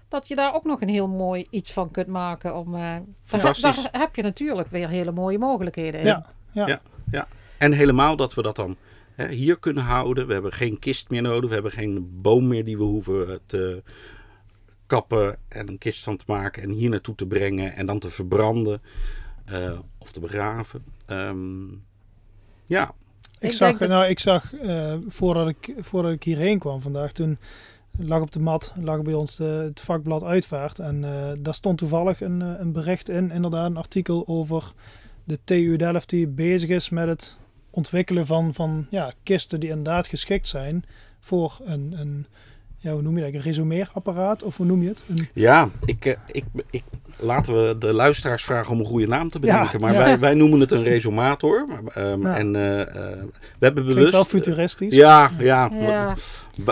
Dat je daar ook nog een heel mooi iets van kunt maken. Om, eh, daar, heb- Fantastisch. daar heb je natuurlijk weer hele mooie mogelijkheden in. Ja, ja. Ja. Ja. En helemaal dat we dat dan hè, hier kunnen houden. We hebben geen kist meer nodig. We hebben geen boom meer die we hoeven te kappen en een kist van te maken en hier naartoe te brengen en dan te verbranden eh, of te begraven. Ehm, ja, Ik Ik zag, dat- nou, ik zag eh, voordat, ik, voordat ik hierheen kwam vandaag, toen lag op de mat, lag bij ons de, het vakblad Uitvaart. En eh, daar stond toevallig een, een bericht in, inderdaad een artikel over de TU Delft die bezig is met het ontwikkelen van, van ja, kisten die inderdaad geschikt zijn voor een, een ja, hoe noem je dat, een resumeerapparaat of hoe noem je het? Een, ja ik, eh, ik, ik, laten we de luisteraars vragen om een goede naam te bedenken. Ja, maar ja. Wij, wij noemen het een resumator. Maar, ehm, Ja. En eh, eh, we hebben klinkt bewust... wel futuristisch. Ja, ja. Ja.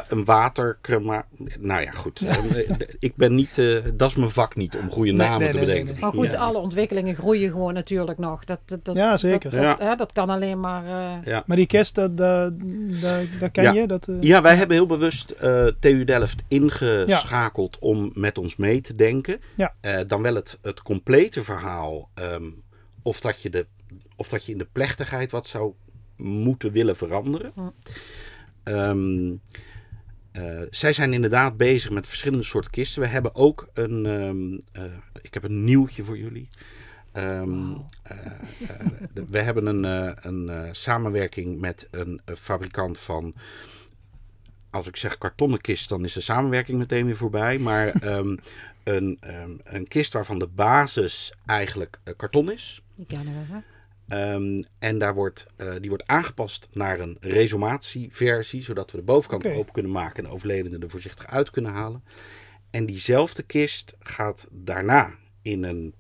Een watercrema. Nou ja, goed. Eh, Ik ben niet. eh, dat is mijn vak niet om goede namen nee, te nee, nee, bedenken. Maar goed, Ja. alle ontwikkelingen groeien gewoon natuurlijk nog. Dat, dat, dat, Ja, zeker. Dat, dat, hè, dat kan alleen maar... eh, Ja. Maar die kist, dat, dat, dat, dat ken Ja. je? Dat, eh, Ja, wij hebben heel bewust eh, TU Delft ingeschakeld om met ons mee te denken. Ja. Eh, dan wel het, het complete verhaal. ehm, of, dat je de, of dat je in de plechtigheid wat zou moeten willen veranderen. Hm. Ehm, eh, zij zijn inderdaad bezig met verschillende soorten kisten. We hebben ook een. ehm, eh, ik heb een nieuwtje voor jullie. Ehm, eh, eh, de- we hebben een, een samenwerking met een fabrikant van. Als ik zeg kartonnen kist, dan is de samenwerking meteen weer voorbij. Maar ehm, een, een kist waarvan de basis eigenlijk karton is. die kennen we, Ehm, en daar wordt, eh, die wordt aangepast naar een resumatieversie, zodat we de bovenkant open kunnen maken en de overledene er voorzichtig uit kunnen halen. En diezelfde kist gaat daarna in een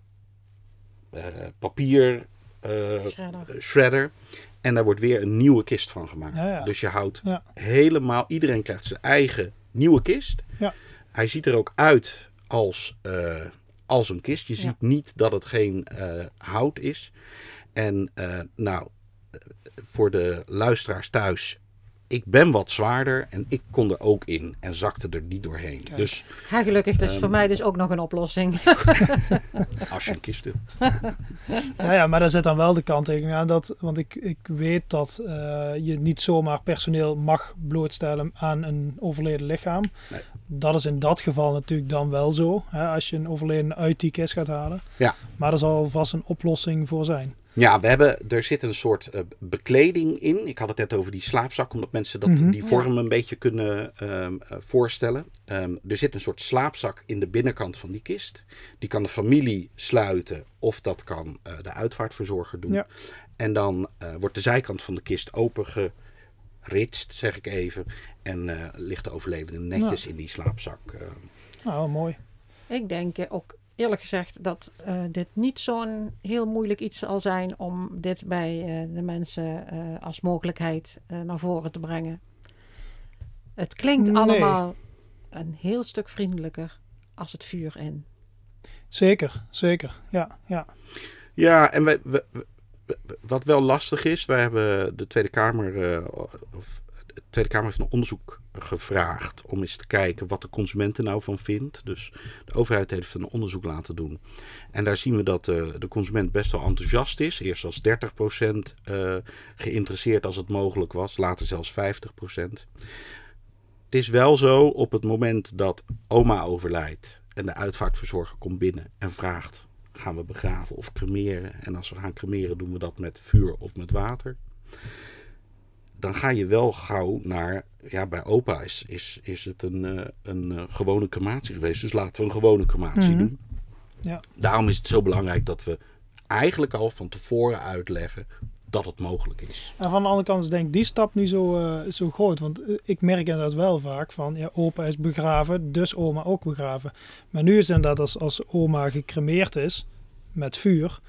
eh, papier eh, Shredder. shredder. En daar wordt weer een nieuwe kist van gemaakt. Ja, ja. Dus je houdt Ja. helemaal, iedereen krijgt zijn eigen nieuwe kist. Ja. Hij ziet er ook uit als, als een kist. Je ziet niet dat het geen hout is. En eh, nou, voor de luisteraars thuis, ik ben wat zwaarder en ik kon er ook in en zakte er niet doorheen. Kijk. Dus Ja, gelukkig, dat is Ehm, voor mij dus ook nog een oplossing. als je een kist hebt. Ja, ja, maar daar zit dan wel de kanttekening aan. Dat, want ik, ik weet dat eh, je niet zomaar personeel mag blootstellen aan een overleden lichaam. Nee. Dat is in dat geval natuurlijk dan wel zo. Hè, als je een overleden uit die kist gaat halen. Ja. Maar er zal vast een oplossing voor zijn. Ja, we hebben, er zit een soort eh, bekleding in. Ik had het net over die slaapzak, omdat mensen dat, Mhm. die vorm een beetje kunnen ehm, eh, voorstellen. Ehm, er zit een soort slaapzak in de binnenkant van die kist. Die kan de familie sluiten of dat kan eh, de uitvaartverzorger doen. Ja. En dan eh, wordt de zijkant van de kist opengeritst, zeg ik even. En eh, ligt de overledene netjes in die slaapzak. eh. Nou, mooi. Ik denk ook eerlijk gezegd dat eh, dit niet zo'n heel moeilijk iets zal zijn om dit bij eh, de mensen eh, als mogelijkheid eh, naar voren te brengen. Het klinkt Nee. allemaal een heel stuk vriendelijker als het vuur in. Zeker, zeker. Ja, ja. Ja, en wij, wat wel lastig is, wij hebben de Tweede Kamer, eh, of de Tweede Kamer heeft een onderzoek gevraagd om eens te kijken wat de consument er nou van vindt. Dus de overheid heeft een onderzoek laten doen. En daar zien we dat eh, de consument best wel enthousiast is. Eerst als 30% eh, geïnteresseerd als het mogelijk was, later zelfs 50%. Het is wel zo, op het moment dat oma overlijdt en de uitvaartverzorger komt binnen en vraagt: gaan we begraven of cremeren? En als we gaan cremeren, doen we dat met vuur of met water. Dan ga je wel gauw naar. Ja, bij opa is, is, is het een, eh, een eh, gewone crematie geweest. Dus laten we een gewone crematie Mhm. doen. Ja. Daarom is het zo belangrijk dat we eigenlijk al van tevoren uitleggen dat het mogelijk is. En van de andere kant is denk ik die stap niet zo, eh, zo groot. Want ik merk inderdaad wel vaak van, ja, opa is begraven, dus oma ook begraven. Maar nu is het inderdaad als, als oma gecremeerd is, met vuur.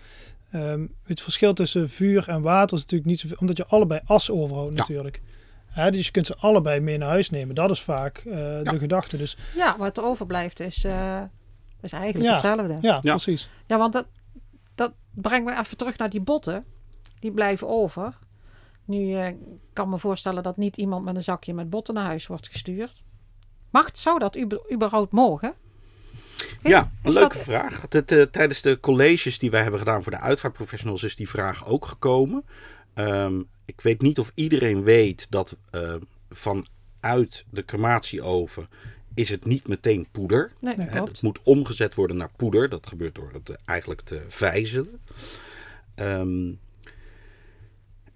Ehm, het verschil tussen vuur en water is natuurlijk niet zoveel, omdat je allebei as overhoudt Ja. natuurlijk. Hè, dus je kunt ze allebei mee naar huis nemen. Dat is vaak eh, de gedachte. Dus Ja, wat er overblijft is, eh, is eigenlijk Ja. hetzelfde. ja, Ja. precies. Ja, want dat, dat brengt me even terug naar die botten. Die blijven over. Nu eh, kan me voorstellen dat niet iemand met een zakje met botten naar huis wordt gestuurd. Mag, zou dat überhaupt mogen? Ja, een leuke dat- vraag. Eh, tijdens de colleges die wij hebben gedaan voor de uitvaartprofessionals is die vraag ook gekomen. Ehm, ik weet niet of iedereen weet dat eh, vanuit de crematieoven is het niet meteen poeder. Nee, het moet omgezet worden naar poeder. Dat gebeurt door het eh, eigenlijk te vijzelen. Ehm,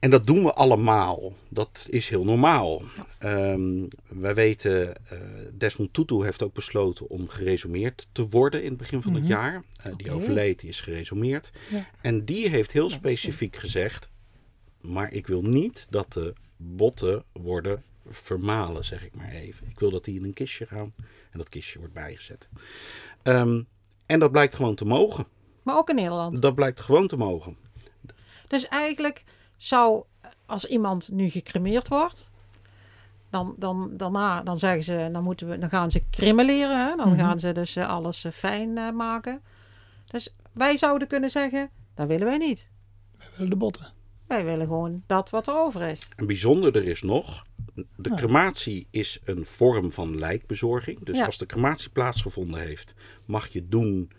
en dat doen we allemaal. Dat is heel normaal. Ehm, wij weten, eh, Desmond Tutu heeft ook besloten om geresumeerd te worden in het begin van het Mhm. jaar. Eh, die overleed, die is geresumeerd. Ja. En die heeft heel Ja, specifiek gezegd, maar ik wil niet dat de botten worden vermalen, zeg ik maar even. Ik wil dat die in een kistje gaan en dat kistje wordt bijgezet. Ehm, en dat blijkt gewoon te mogen. Maar ook in Nederland. Dat blijkt gewoon te mogen. Dus eigenlijk zou, als iemand nu gecremeerd wordt, dan, dan, daarna dan zeggen ze, dan, moeten we, dan gaan ze krimmeleren. Hè? Dan Mhm. gaan ze dus eh, alles eh, fijn eh, maken. Dus wij zouden kunnen zeggen, dat willen wij niet. We willen de botten. Wij willen gewoon dat wat er over is. En bijzonderder is nog, de crematie is een vorm van lijkbezorging. Dus Ja. als de crematie plaatsgevonden heeft, mag je doen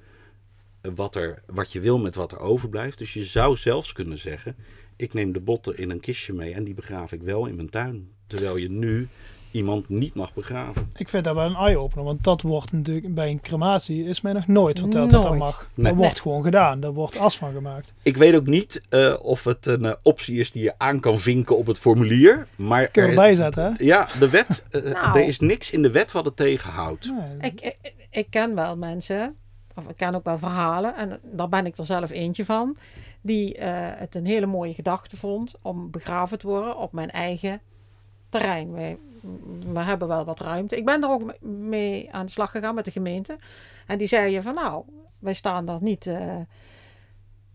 wat, er, wat je wil met wat er overblijft. Dus je zou zelfs kunnen zeggen, ik neem de botten in een kistje mee en die begraaf ik wel in mijn tuin. Terwijl je nu iemand niet mag begraven. Ik vind dat wel een eye-opener, want dat wordt natuurlijk bij een crematie is mij nog nooit verteld dat dat mag. Nee. Dat wordt Nee. gewoon gedaan, daar wordt as van gemaakt. Ik weet ook niet eh, of het een eh, optie is die je aan kan vinken op het formulier. Maar Kun je er- erbij zetten, hè? Ja, de wet. eh, Nou. Er is niks in de wet wat het tegenhoudt. Nee, Ik, ik, ik ken wel mensen, of ik ken ook wel verhalen, en daar ben ik er zelf eentje van, die eh, het een hele mooie gedachte vond om begraven te worden op mijn eigen terrein. We hebben wel wat ruimte. Ik ben er ook me- mee aan de slag gegaan met de gemeente. En die zeiden van nou, wij staan daar niet, eh,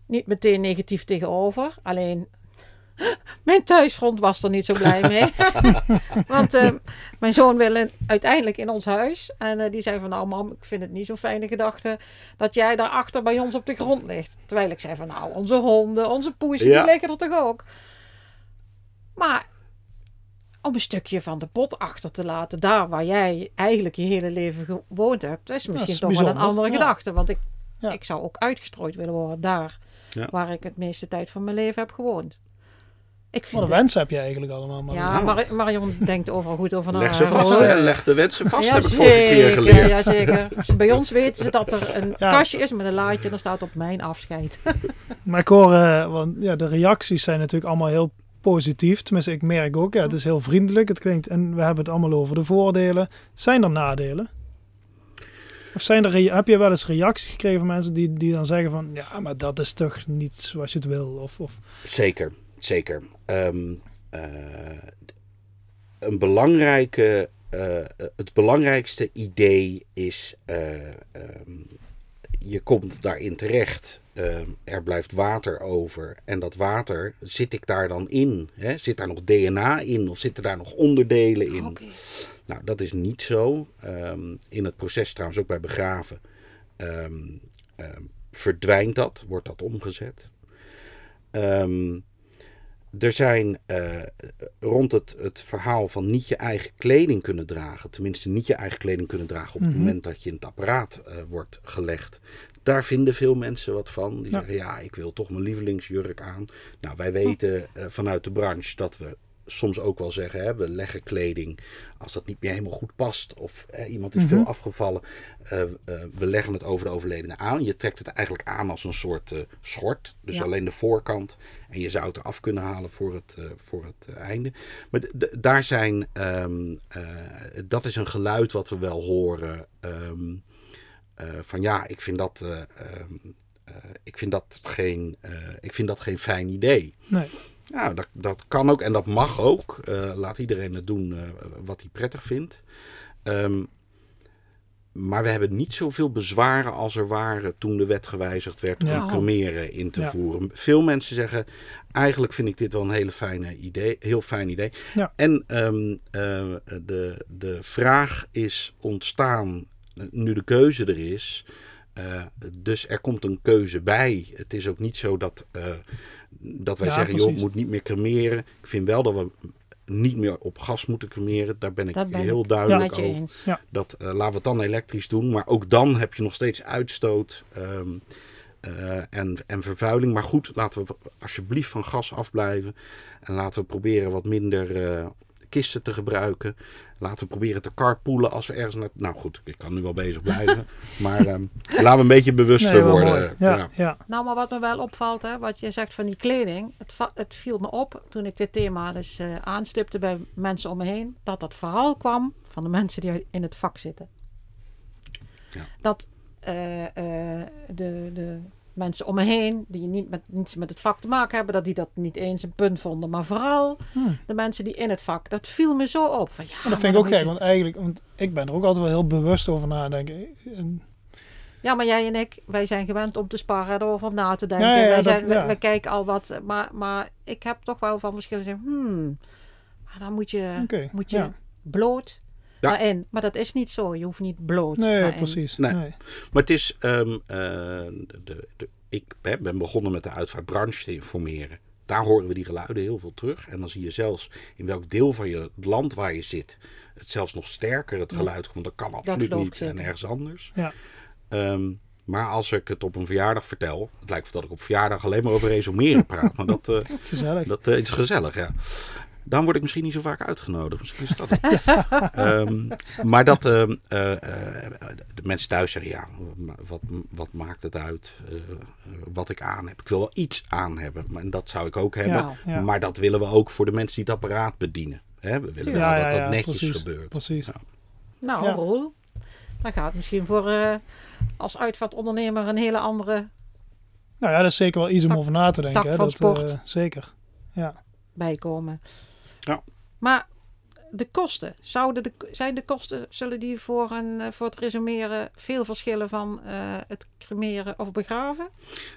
niet meteen negatief tegenover. Alleen mijn thuisfront was er niet zo blij mee. Want eh, mijn zoon wil in- uiteindelijk in ons huis. En eh, die zei van nou mam, ik vind het niet zo'n fijne gedachte dat jij daarachter bij ons op de grond ligt. Terwijl ik zei van nou, onze honden, onze poesjes, Ja. die liggen er toch ook. Maar om een stukje van de pot achter te laten, daar waar jij eigenlijk je hele leven gewoond hebt, is misschien is toch wel een andere ja. gedachte. Want ik, ik zou ook uitgestrooid willen worden daar waar ik het meeste tijd van mijn leven heb gewoond. Ik Wat vind een het- wens heb je eigenlijk allemaal. Maar ja. Mar- Marion denkt overal goed over na. Leg ze hè, vast, hoor. hè? leg de wensen vast, Ja, heb ik vorige keer zeker, geleerd. Ja, zeker. Bij ons weten ze dat er een Ja. kastje is met een laadje en er staat op mijn afscheid. Maar ik hoor, eh, want ja, de reacties zijn natuurlijk allemaal heel positief. Tenminste, ik merk ook, ja, het is heel vriendelijk. Het klinkt, en we hebben het allemaal over de voordelen. Zijn er nadelen? Of zijn er, heb je wel eens reacties gekregen van mensen die, die dan zeggen van, ja, maar dat is toch niet zoals je het wil? Of, of Zeker, zeker. Ehm, eh, een belangrijke, eh, het belangrijkste idee is, eh, ehm, je komt daarin terecht. Er blijft water over. En dat water, zit ik daar dan in? Hè? Zit daar nog DNA in? Of zitten daar nog onderdelen in? Oké. Nou, dat is niet zo. Ehm, in het proces trouwens ook bij begraven. verdwijnt dat, wordt dat omgezet. Er zijn eh, rond het, het verhaal van niet je eigen kleding kunnen dragen, tenminste niet je eigen kleding kunnen dragen op het Mhm. moment dat je in het apparaat eh, wordt gelegd. Daar vinden veel mensen wat van. Die Ja. zeggen, ja, ik wil toch mijn lievelingsjurk aan. Nou, wij weten eh, vanuit de branche dat we soms ook wel zeggen, hè, we leggen kleding als dat niet meer helemaal goed past of iemand is Mhm. veel afgevallen. eh, eh, we leggen het over de overledene aan. Je trekt het eigenlijk aan als een soort eh, schort. Dus Ja. alleen de voorkant. En je zou het eraf kunnen halen voor het, voor het einde. Maar daar zijn, ehm, eh, dat is een geluid wat we wel horen. ehm, eh, van ja, ik vind dat, eh, ehm, eh, ik vind dat, geen, ik vind dat geen fijn idee. Nee. Nou, dat, dat kan ook en dat mag ook. Eh, laat iedereen het doen eh, wat hij prettig vindt. Ehm, maar we hebben niet zoveel bezwaren als er waren toen de wet gewijzigd werd Ja. om cremeren in te Ja. voeren. Veel mensen zeggen, eigenlijk vind ik dit wel een hele fijne idee, heel fijn idee. Ja. En ehm, eh, de, de vraag is ontstaan, nu de keuze er is. Eh, dus er komt een keuze bij. Het is ook niet zo dat, eh, dat wij Ja, zeggen, joh, precies. moet niet meer cremeren. Ik vind wel dat we niet meer op gas moeten cremeren. Daar ben ik ben heel ik duidelijk over. eens. Dat eh, laten we het dan elektrisch doen. Maar ook dan heb je nog steeds uitstoot ehm, eh, en, en vervuiling. Maar goed, laten we alsjeblieft van gas afblijven. En laten we proberen wat minder eh, kisten te gebruiken. Laten we proberen te carpoolen als we ergens naar... Nou goed, ik kan nu wel bezig blijven. maar ehm, laten we een beetje bewuster Nee, worden. Ja, Ja. ja. Nou, maar wat me wel opvalt, hè, wat je zegt van die kleding. Het, het viel me op toen ik dit thema dus eh, aanstipte bij mensen om me heen. Dat dat vooral kwam van de mensen die in het vak zitten. Ja. Dat eh, eh, de, de mensen om me heen, die niet met, niets met het vak te maken hebben, dat die dat niet eens een punt vonden. Maar vooral Hmm. de mensen die in het vak. Dat viel me zo op. Van, ja, Maar dat vind ik ook gek, je- want eigenlijk, want ik ben er ook altijd wel heel bewust over nadenken. En- Ja, maar jij en ik, wij zijn gewend om te sparren, erover na te denken. Ja, ja, ja, wij, dat- zijn, wij, ja. wij kijken al wat, maar, maar ik heb toch wel van verschillen hmm, maar dan moet je, moet je bloot Ja. daarin. Maar dat is niet zo, je hoeft niet bloot Nee, precies. Nee. Nee. Maar het is. ehm, eh, de, de, ik hè, ben begonnen met de uitvaartbranche te informeren. Daar horen we die geluiden heel veel terug. En dan zie je zelfs in welk deel van je land waar je zit. het zelfs nog sterker het Ja. geluid komt. Dat kan absoluut ik niet en ergens anders. Ja. Ehm, maar als ik het op een verjaardag vertel. Het lijkt of dat ik op verjaardag alleen maar over resumeren praat. Maar dat, eh, Gezellig. dat eh, is gezellig, ja. Dan word ik misschien niet zo vaak uitgenodigd. Misschien is dat het. Ehm, maar dat ehm, eh, eh, de mensen thuis zeggen, ja, wat, wat maakt het uit eh, wat ik aan heb? Ik wil wel iets aan hebben, maar en dat zou ik ook hebben. Ja, ja. Maar dat willen we ook voor de mensen die het apparaat bedienen. Hè? We willen wel Ja, dat dat ja, netjes precies, gebeurt. precies. Ja. Nou, Ja. Roel, dan gaat het misschien voor eh, als uitvaartondernemer een hele andere Nou ja, dat is zeker wel iets om Tak- over na te denken. tak hè. Dat, sport. eh, zeker. Ja. bijkomen. Ja. Maar de kosten, zouden de, zijn de kosten, zullen die voor, een, eh, voor het resumeren veel verschillen van eh, het cremeren of begraven?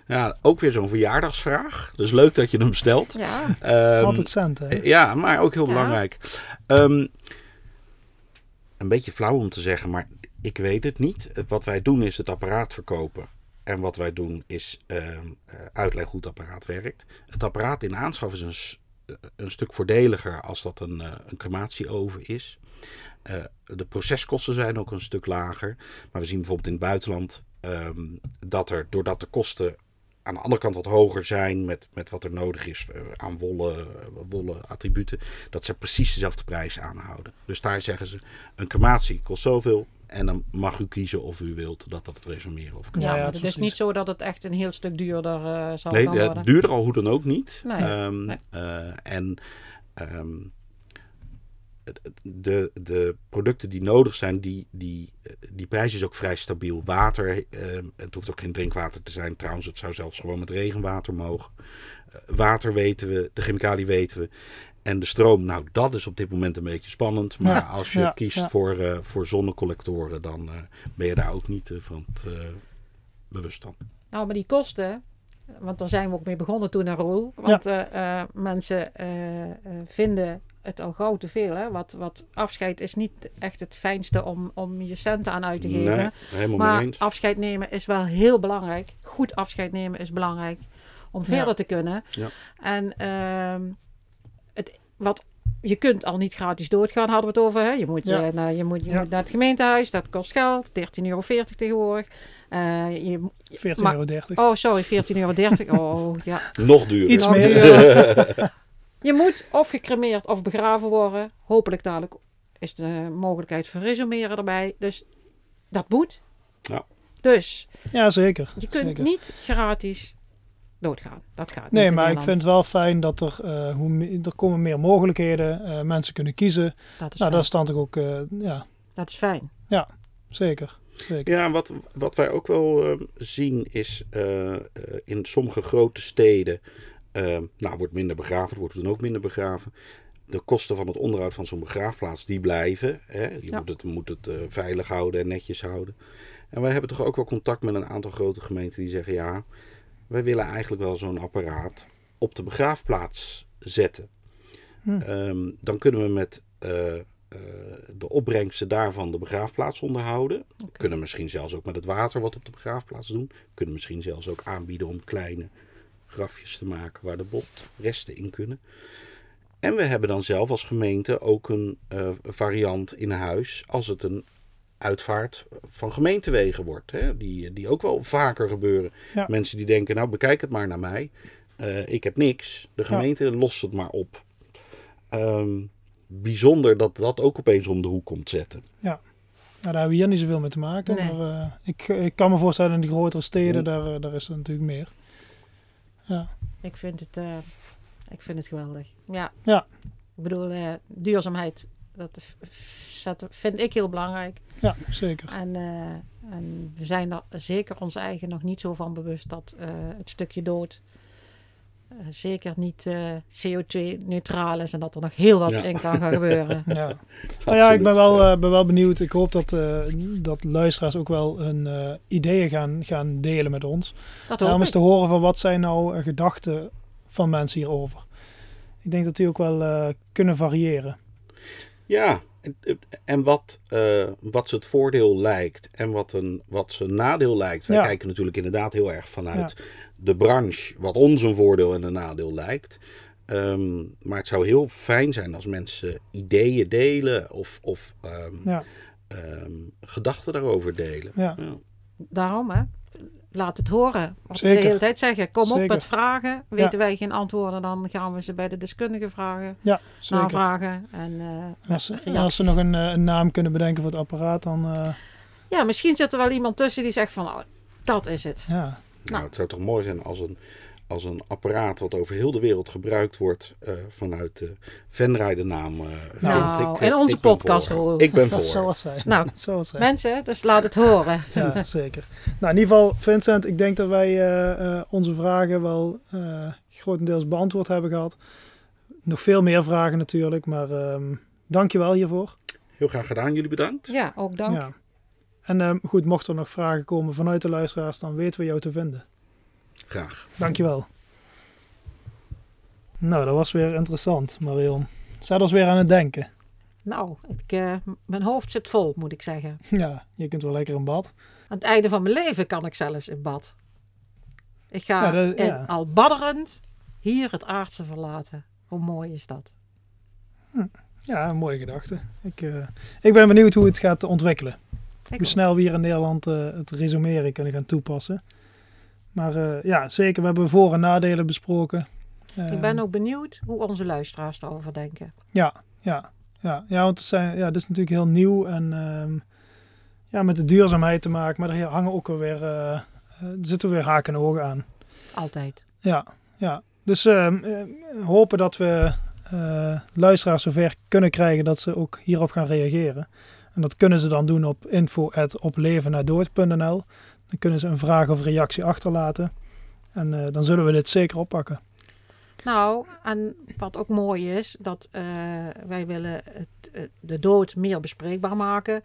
Ja, ook weer zo'n verjaardagsvraag. Dus leuk dat je hem stelt. Ja, Ehm, Altijd centen. hè. Ja, maar ook heel Ja. belangrijk. Ehm, een beetje flauw om te zeggen, maar ik weet het niet. Wat wij doen is het apparaat verkopen. En wat wij doen is ehm, eh, uitleggen hoe het apparaat werkt. Het apparaat in aanschaf is een, eh, een stuk voordeliger als dat een, eh, een crematieoven is. Eh, de proceskosten zijn ook een stuk lager. Maar we zien bijvoorbeeld in het buitenland ehm, dat er, doordat de kosten aan de andere kant wat hoger zijn met, met wat er nodig is eh, aan wollen, wollen attributen, dat ze precies dezelfde prijs aanhouden. Dus daar zeggen ze, een crematie kost zoveel en dan mag u kiezen of u wilt dat dat het resumeren of ja, Ja, ja, maar het is niet zo dat het echt een heel stuk duurder eh zal Nee, het worden. duurder al hoe dan ook niet. Nee, Ehm, nee. eh, en ehm, de, de producten die nodig zijn, die, die, die prijs is ook vrij stabiel. Water, ehm, het hoeft ook geen drinkwater te zijn. Trouwens, het zou zelfs gewoon met regenwater mogen. Eh, water weten we, de chemicaliën weten we. En de stroom, nou dat is op dit moment een beetje spannend. Maar Ja, als je ja, kiest ja. Voor, eh, voor zonnecollectoren, dan eh, ben je daar ook niet eh, van het, eh, bewust van. Nou, maar die kosten, want daar zijn we ook mee begonnen toen naar Roel. Want eh, eh, mensen eh, eh, vinden het al gauw te veel. Hè? Wat, wat afscheid is niet echt het fijnste om, om je centen aan uit te geven. Nee, helemaal maar mee eens. afscheid nemen is wel heel belangrijk. Goed afscheid nemen is belangrijk om Ja. verder te kunnen. Ja. En ehm, wat, je kunt al niet gratis doodgaan, hadden we het over. Hè? Je, moet, Ja. eh, naar, je, moet, je Ja. moet naar het gemeentehuis, dat kost geld. 13,40 euro tegenwoordig. Eh, je, 14,30 Maar- euro. oh, sorry, 14,30 euro. Oh, ja. Nog duurder. Iets nog meer. duurder. Je moet of gecremeerd of begraven worden. Hopelijk dadelijk is de mogelijkheid van resumeren erbij. Dus dat moet. Ja. Dus Ja, zeker. je kunt zeker. niet gratis doodgaan. Dat gaat Nee, maar ik vind het wel fijn dat er, eh, hoe, er komen meer mogelijkheden. eh mensen kunnen kiezen. dat is, nou, fijn. dat is dan toch ook, eh, ja, dat is fijn. zeker. zeker. Ja, wat, wat wij ook wel zien is eh, eh, in sommige grote steden, nou wordt minder begraven, er wordt dan ook minder begraven. De kosten van het onderhoud van zo'n begraafplaats, die blijven. Hè? Je Ja. moet het, moet het eh, veilig houden en netjes houden. En wij hebben toch ook wel contact met een aantal grote gemeenten die zeggen, ja, wij willen eigenlijk wel zo'n apparaat op de begraafplaats zetten. Hm. Ehm, dan kunnen we met eh, eh, de opbrengsten daarvan de begraafplaats onderhouden. Kunnen misschien zelfs ook met het water wat op de begraafplaats doen. Kunnen misschien zelfs ook aanbieden om kleine grafjes te maken waar de botresten in kunnen. En we hebben dan zelf als gemeente ook een eh, variant in huis als het een uitvaart van gemeentewegen wordt. Hè? Die, die ook wel vaker gebeuren. Ja. Mensen die denken, nou bekijk het maar naar mij. Eh, ik heb niks. De gemeente lost het maar op. Ehm, bijzonder dat dat ook opeens om de hoek komt zetten. Nou, daar hebben we hier niet zoveel mee te maken. Nee. Maar eh, ik, ik kan me voorstellen in die grotere steden, Hm. daar, eh, daar is er natuurlijk meer. Ja, Ik vind het, eh, ik vind het geweldig. Ja. Ja. Ik bedoel, eh, duurzaamheid, dat vind ik heel belangrijk. ja zeker. En, eh, en we zijn er zeker ons eigen nog niet zo van bewust dat eh, het stukje dood eh, zeker niet CO2-neutraal is en dat er nog heel wat Ja. in kan gaan gebeuren. Ja. Nou ja, ik ben wel, eh, ben wel benieuwd. Ik hoop dat, eh, dat luisteraars ook wel hun eh, ideeën gaan, gaan delen met ons. Om eens te horen van wat zijn nou gedachten van mensen hierover. Ik denk dat die ook wel eh, kunnen variëren. Ja, en, en wat, eh, wat ze het voordeel lijkt en wat, een, wat ze nadeel lijkt. Wij Ja. kijken natuurlijk inderdaad heel erg vanuit de branche, wat ons een voordeel en een nadeel lijkt. Ehm, maar het zou heel fijn zijn als mensen ideeën delen of, of ehm, Ja, ehm, gedachten daarover delen. ja. Ja. Daarom, hè. Laat het horen. Wat we Zeker. de hele tijd zeggen. Kom op met vragen. Weten wij geen antwoorden, dan gaan we ze bij de deskundigen vragen. ja zeker. Navragen. En, eh, En als, ze- en als ze nog een, eh, een naam kunnen bedenken voor het apparaat, dan eh, Ja, misschien zit er wel iemand tussen die zegt van... Oh, dat is het. ja. Nou, Nou. het zou toch mooi zijn als een, als een apparaat wat over heel de wereld gebruikt wordt eh, vanuit de Venray de naam eh Nou. Ik, eh, in onze ik podcast, hoor. Ik ben Dat voor. zijn. Nou, Dat wat zijn. mensen, dus laat het horen. Ja, zeker. Nou, in ieder geval, Vincent, ik denk dat wij eh, eh, onze vragen wel eh, grotendeels beantwoord hebben gehad. Nog veel meer vragen natuurlijk, maar ehm dankjewel hiervoor. Heel graag gedaan, jullie bedankt. Ja, ook dank. Ja. En ehm, goed, mochten er nog vragen komen vanuit de luisteraars, dan weten we jou te vinden. Graag. Dankjewel. Nou, dat was weer interessant, Marion. Zet ons weer aan het denken. Nou, ik, eh, mijn hoofd zit vol, moet ik zeggen. Ja, je kunt wel lekker in bad. Aan het einde van mijn leven kan ik zelfs in bad. Ik ga Ja, dat- in- ja. al badderend hier het aardse verlaten. Hoe mooi is dat? Ja, een mooie gedachte. Ik, eh, ik ben benieuwd hoe het gaat ontwikkelen. Ik hoe snel we hier in Nederland eh, het resumeren kunnen gaan toepassen. Maar eh, ja, zeker. We hebben voor- en nadelen besproken. Ik ben Ehm, ook benieuwd hoe onze luisteraars erover denken. Ja, ja, ja. ja want het, zijn, ja, het is natuurlijk heel nieuw en ehm, ja, met de duurzaamheid te maken. Maar er hangen ook weer, eh, eh, er zitten weer haken en ogen aan. Altijd. Ja, ja. Dus ehm, eh, hopen dat we luisteraars zover kunnen krijgen dat ze ook hierop gaan reageren. En dat kunnen ze dan doen op info.oplevennadood.nl. Dan kunnen ze een vraag of reactie achterlaten. En eh, dan zullen we dit zeker oppakken. Nou, en wat ook mooi is, dat eh, wij willen het, eh, de dood meer bespreekbaar maken.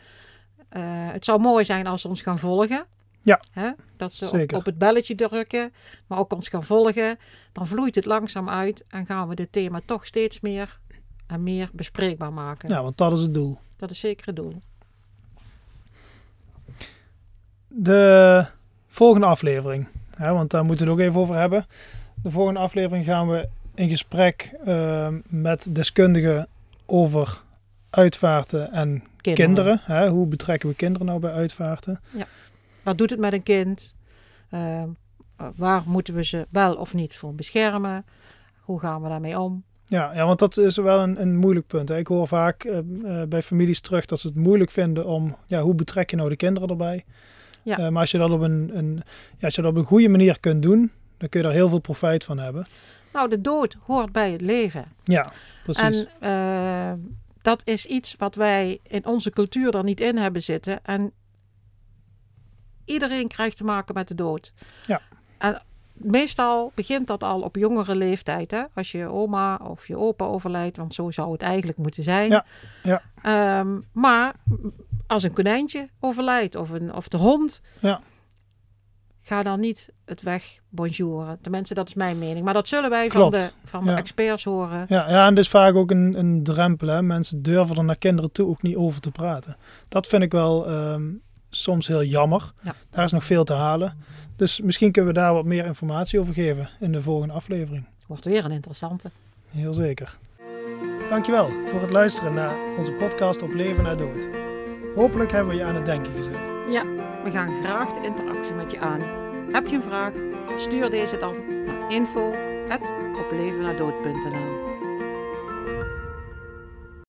Het zou mooi zijn als ze ons gaan volgen. Ja. Hè? Dat ze op, op het belletje drukken, maar ook ons gaan volgen. Dan vloeit het langzaam uit en gaan we dit thema toch steeds meer en meer bespreekbaar maken. Ja, want dat is het doel. Dat is zeker het doel. De volgende aflevering, hè, want daar moeten we het ook even over hebben. De volgende aflevering gaan we in gesprek uh, met deskundigen over uitvaarten en kinderen. kinderen hè? Hoe betrekken we kinderen nou bij uitvaarten? Ja. Wat doet het met een kind? Uh, waar moeten we ze wel of niet voor beschermen? Hoe gaan we daarmee om? Ja, ja want dat is wel een, een moeilijk punt. Hè. Ik hoor vaak uh, uh, bij families terug dat ze het moeilijk vinden om, ja, hoe betrek je nou de kinderen erbij? Ja. Uh, maar als je dat op een, een, ja, als je dat op een goede manier kunt doen, dan kun je daar heel veel profijt van hebben. Nou, de dood hoort bij het leven. Ja, precies. En dat is iets wat wij in onze cultuur er niet in hebben zitten. En iedereen krijgt te maken met de dood. Ja. En meestal begint dat al op jongere leeftijd. Hè? Als je oma of je opa overlijdt, want zo zou het eigenlijk moeten zijn. Ja. Ja. Um, maar als een konijntje overlijdt of, een, of de hond, ja. ga dan niet het weg bonjouren. Tenminste, dat is mijn mening. Maar dat zullen wij van, de, van de experts horen. Ja, ja, en is vaak ook een, een drempel. Hè? Mensen durven er naar kinderen toe ook niet over te praten. Dat vind ik wel um, soms heel jammer. Ja. Daar is nog veel te halen. Dus misschien kunnen we daar wat meer informatie over geven in de volgende aflevering. Wordt weer een interessante. Heel zeker. Dankjewel voor het luisteren naar onze podcast op Leven na Dood. Hopelijk hebben we je aan het denken gezet. Ja, we gaan graag de interactie met je aan. Heb je een vraag? Stuur deze dan naar info.oplevennadood.nl